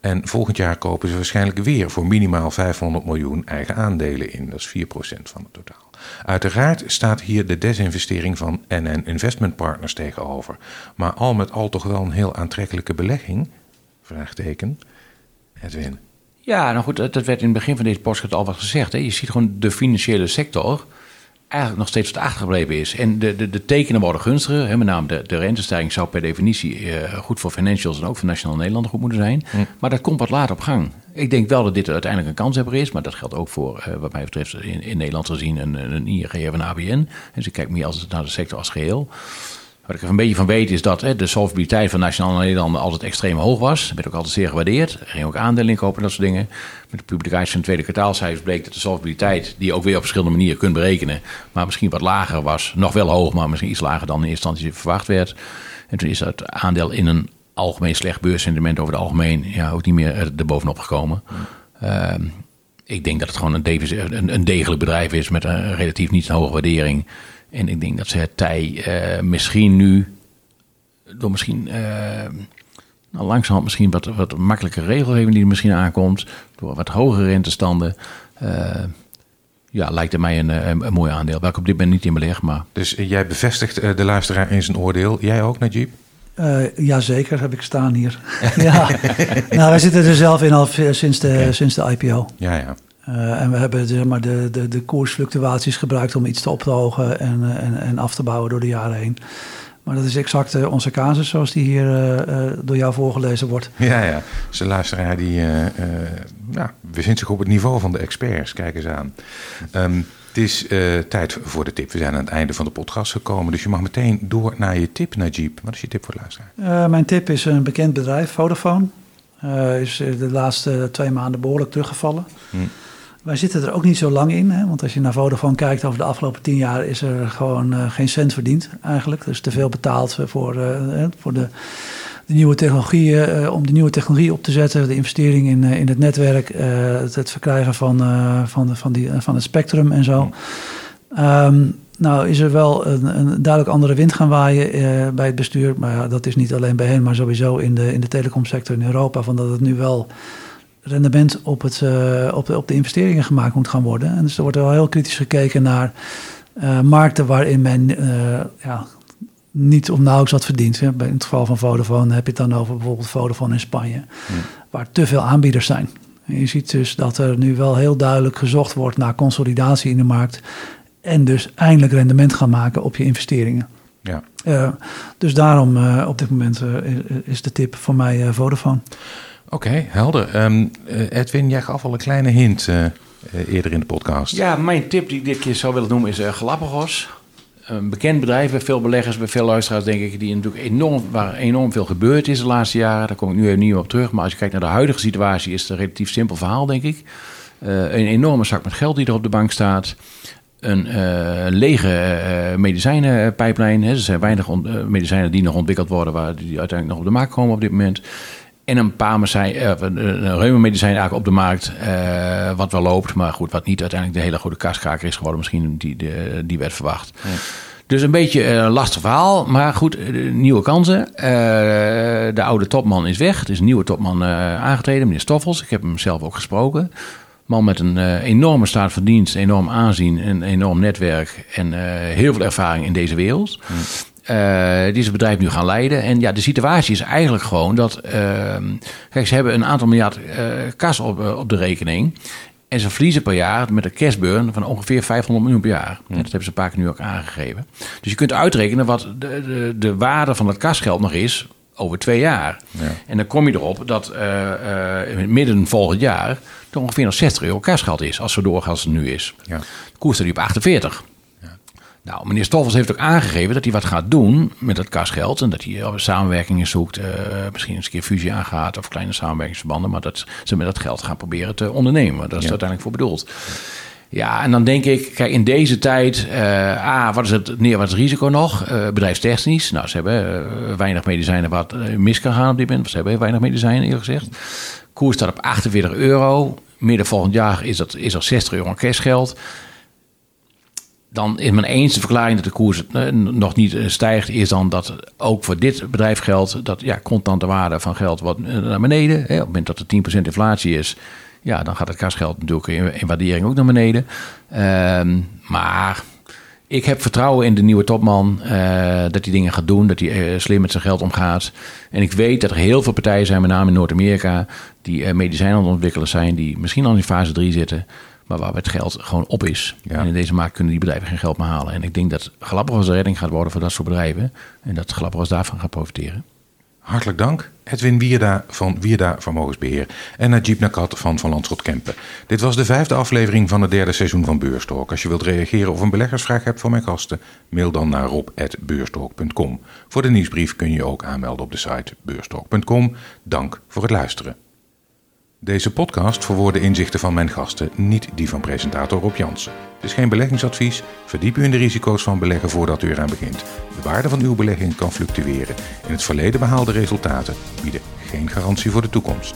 Speaker 1: En volgend jaar kopen ze waarschijnlijk weer voor minimaal 500 miljoen eigen aandelen in. Dat is 4% van het totaal. Uiteraard staat hier de desinvestering van NN Investment Partners tegenover. Maar al met al toch wel een heel aantrekkelijke belegging? Vraagteken. Edwin.
Speaker 3: Ja, nou goed, dat werd in het begin van deze podcast al wat gezegd. Hè. Je ziet gewoon de financiële sector eigenlijk nog steeds wat achtergebleven is. En de, de, de tekenen worden gunstiger. Hè, met name de, de rentestijging zou per definitie uh, goed voor financials en ook voor Nationaal Nederland goed moeten zijn. Maar dat komt wat later op gang. Ik denk wel dat dit uiteindelijk een kanshebber is, maar dat geldt ook voor, uh, wat mij betreft, in, in Nederland gezien een, een ING of een ABN. Dus ik kijk meer als, naar de sector als geheel. Wat ik er een beetje van weet is dat hè, de solvabiliteit van Nationale Nederlanden altijd extreem hoog was. Dat werd ook altijd zeer gewaardeerd. Er ging ook aandelen inkopen en dat soort dingen. Met de publicatie van de tweede kwartaalcijfers bleek dat de solvabiliteit, die je ook weer op verschillende manieren kunt berekenen, maar misschien wat lager was. Nog wel hoog, maar misschien iets lager dan in eerste instantie verwacht werd. En toen is dat aandeel in een algemeen slecht beurssentiment over het algemeen ja, ook niet meer erbovenop gekomen. Uh, ik denk dat het gewoon een degelijk bedrijf is met een relatief niet hoge waardering. En ik denk dat ze het tij uh, misschien nu, door misschien uh, nou, langzamerhand misschien wat, wat makkelijke regelgeving die er misschien aankomt, door wat hogere rentestanden. Uh, ja, lijkt het mij een, een, een, mooi aandeel. Waar ik op dit moment niet in beleg, maar...
Speaker 1: Dus jij bevestigt de luisteraar in zijn oordeel. Jij ook, Najib?
Speaker 2: Uh, jazeker, heb ik staan hier. ja. nou, wij zitten er zelf in al sinds de, okay. sinds de IPO.
Speaker 1: Ja, ja.
Speaker 2: Uh, en we hebben zeg maar, de, de, de koersfluctuaties gebruikt om iets te ophogen en, uh, en, en af te bouwen door de jaren heen. Maar dat is exact uh, onze casus zoals die hier door jou voorgelezen wordt.
Speaker 1: Ja, ja. Dus de luisteraar die ja, bevindt zich op het niveau van de experts. Kijk eens aan. Um, het is tijd voor de tip. We zijn aan het einde van de podcast gekomen. Dus je mag meteen door naar je tip, Najib. Wat is je tip voor de luisteraar?
Speaker 2: mijn tip is een bekend bedrijf, Vodafone. is de laatste twee maanden behoorlijk teruggevallen. Hm. Wij zitten er ook niet zo lang in, hè? want als je naar Vodafone kijkt over de afgelopen tien jaar is er gewoon uh, geen cent verdiend eigenlijk. Dus te veel betaald voor, uh, voor de, de, nieuwe technologieën, uh, om de nieuwe technologie op te zetten, de investering in, in het netwerk, het, het, verkrijgen van, van, van, die, van het spectrum en zo. Um, nou is er wel een, een, duidelijk andere wind gaan waaien bij het bestuur, maar dat is niet alleen bij hen, maar sowieso in de, in de telecomsector in Europa, van dat het nu wel rendement op, het, uh, op, de, op de investeringen gemaakt moet gaan worden. En dus er wordt wel heel kritisch gekeken naar uh, markten waarin men uh, ja, niet of nauwelijks wat verdient. In het geval van Vodafone heb je het dan over bijvoorbeeld Vodafone in Spanje, waar te veel aanbieders zijn. En je ziet dus dat er nu wel heel duidelijk gezocht wordt naar consolidatie in de markt. En dus eindelijk rendement gaan maken op je investeringen.
Speaker 1: Ja.
Speaker 2: dus daarom op dit moment is de tip voor mij Vodafone.
Speaker 1: Oké, helder. Um, Edwin, jij gaf al een kleine hint uh, eerder in de podcast.
Speaker 3: Ja, mijn tip die ik dit keer zou willen noemen is Galapagos. Een bekend bedrijf bij veel beleggers, bij veel luisteraars denk ik, die natuurlijk enorm, waar enorm veel gebeurd is de laatste jaren. Daar kom ik nu even niet op terug. Maar als je kijkt naar de huidige situatie is het een relatief simpel verhaal, denk ik. een enorme zak met geld die er op de bank staat een lege uh, medicijnenpijplijn. Er zijn weinig medicijnen die nog ontwikkeld worden, waar die uiteindelijk nog op de markt komen op dit moment. En een paar medicijn, uh, een reumamedicijn eigenlijk op de markt, uh, wat wel loopt. Maar goed, wat niet uiteindelijk de hele goede kaskraker is geworden. Misschien die, de, die werd verwacht. Ja. Dus een beetje een lastig verhaal. Maar goed, nieuwe kansen. de oude topman is weg. Er is een nieuwe topman aangetreden, meneer Stoffels. Ik heb hem zelf ook gesproken. Man met een enorme staat van dienst, enorm aanzien, een enorm netwerk en heel veel ervaring in deze wereld. Ja. Uh, die het bedrijf nu gaan leiden. En ja, de situatie is eigenlijk gewoon dat. Uh, kijk, ze hebben een aantal miljard uh, kas op, op de rekening. En ze verliezen per jaar met een cashburn van ongeveer 500 miljoen per jaar. En dat hebben ze een paar keer nu ook aangegeven. Dus je kunt uitrekenen wat de, de, de waarde van dat kasgeld nog is over twee jaar. Ja. En dan kom je erop dat midden volgend jaar er ongeveer nog 60 euro kasgeld is. Als zo doorgaan als het nu is. Ja. De koers nu op 48. Nou, meneer Stoffels heeft ook aangegeven dat hij wat gaat doen met het kasgeld. En dat hij samenwerkingen zoekt, uh, misschien eens een keer fusie aangaat of kleine samenwerkingsverbanden. Maar dat ze met dat geld gaan proberen te ondernemen. Dat is ja. uiteindelijk voor bedoeld. Ja, en dan denk ik, kijk, in deze tijd, uh, ah, wat is het neer, wat is het risico nog? Uh, bedrijfstechnisch, nou, ze hebben uh, weinig medicijnen wat mis kan gaan op dit moment. Ze hebben weinig medicijnen, eerlijk gezegd. Koers staat op 48 euro. Midden volgend jaar is dat, is er 60 euro cashgeld dan is mijn eens de verklaring dat de koers eh, nog niet eh, stijgt, is dan dat ook voor dit bedrijf geldt dat ja, contante waarde van geld wat eh, naar beneden. Hè, op het moment dat er 10% inflatie is, ja, dan gaat het kasgeld natuurlijk in, in waardering ook naar beneden. Ehm, maar ik heb vertrouwen in de nieuwe topman. dat hij dingen gaat doen, dat hij slim met zijn geld omgaat. En ik weet dat er heel veel partijen zijn, met name in Noord-Amerika, die medicijnen aan het ontwikkelen zijn, die misschien al in fase 3 zitten maar waar het geld gewoon op is. En in deze markt kunnen die bedrijven geen geld meer halen. En ik denk dat Galapagos de redding gaat worden voor dat soort bedrijven. En dat Galapagos daarvan gaat profiteren.
Speaker 1: Hartelijk dank, Edwin Wierda van Wierda Vermogensbeheer en Najib Nakat van Van Landschot Kempen. Dit was de vijfde aflevering van het derde seizoen van Beurstalk. Als je wilt reageren of een beleggersvraag hebt van mijn gasten, mail dan naar rob.beurstalk.com. Voor de nieuwsbrief kun je je ook aanmelden op de site beurstalk.com. Dank voor het luisteren. Deze podcast verwoorden inzichten van mijn gasten, niet die van presentator Rob Jansen. Het is geen beleggingsadvies. Verdiep u in de risico's van beleggen voordat u eraan begint. De waarde van uw belegging kan fluctueren. In het verleden behaalde resultaten bieden geen garantie voor de toekomst.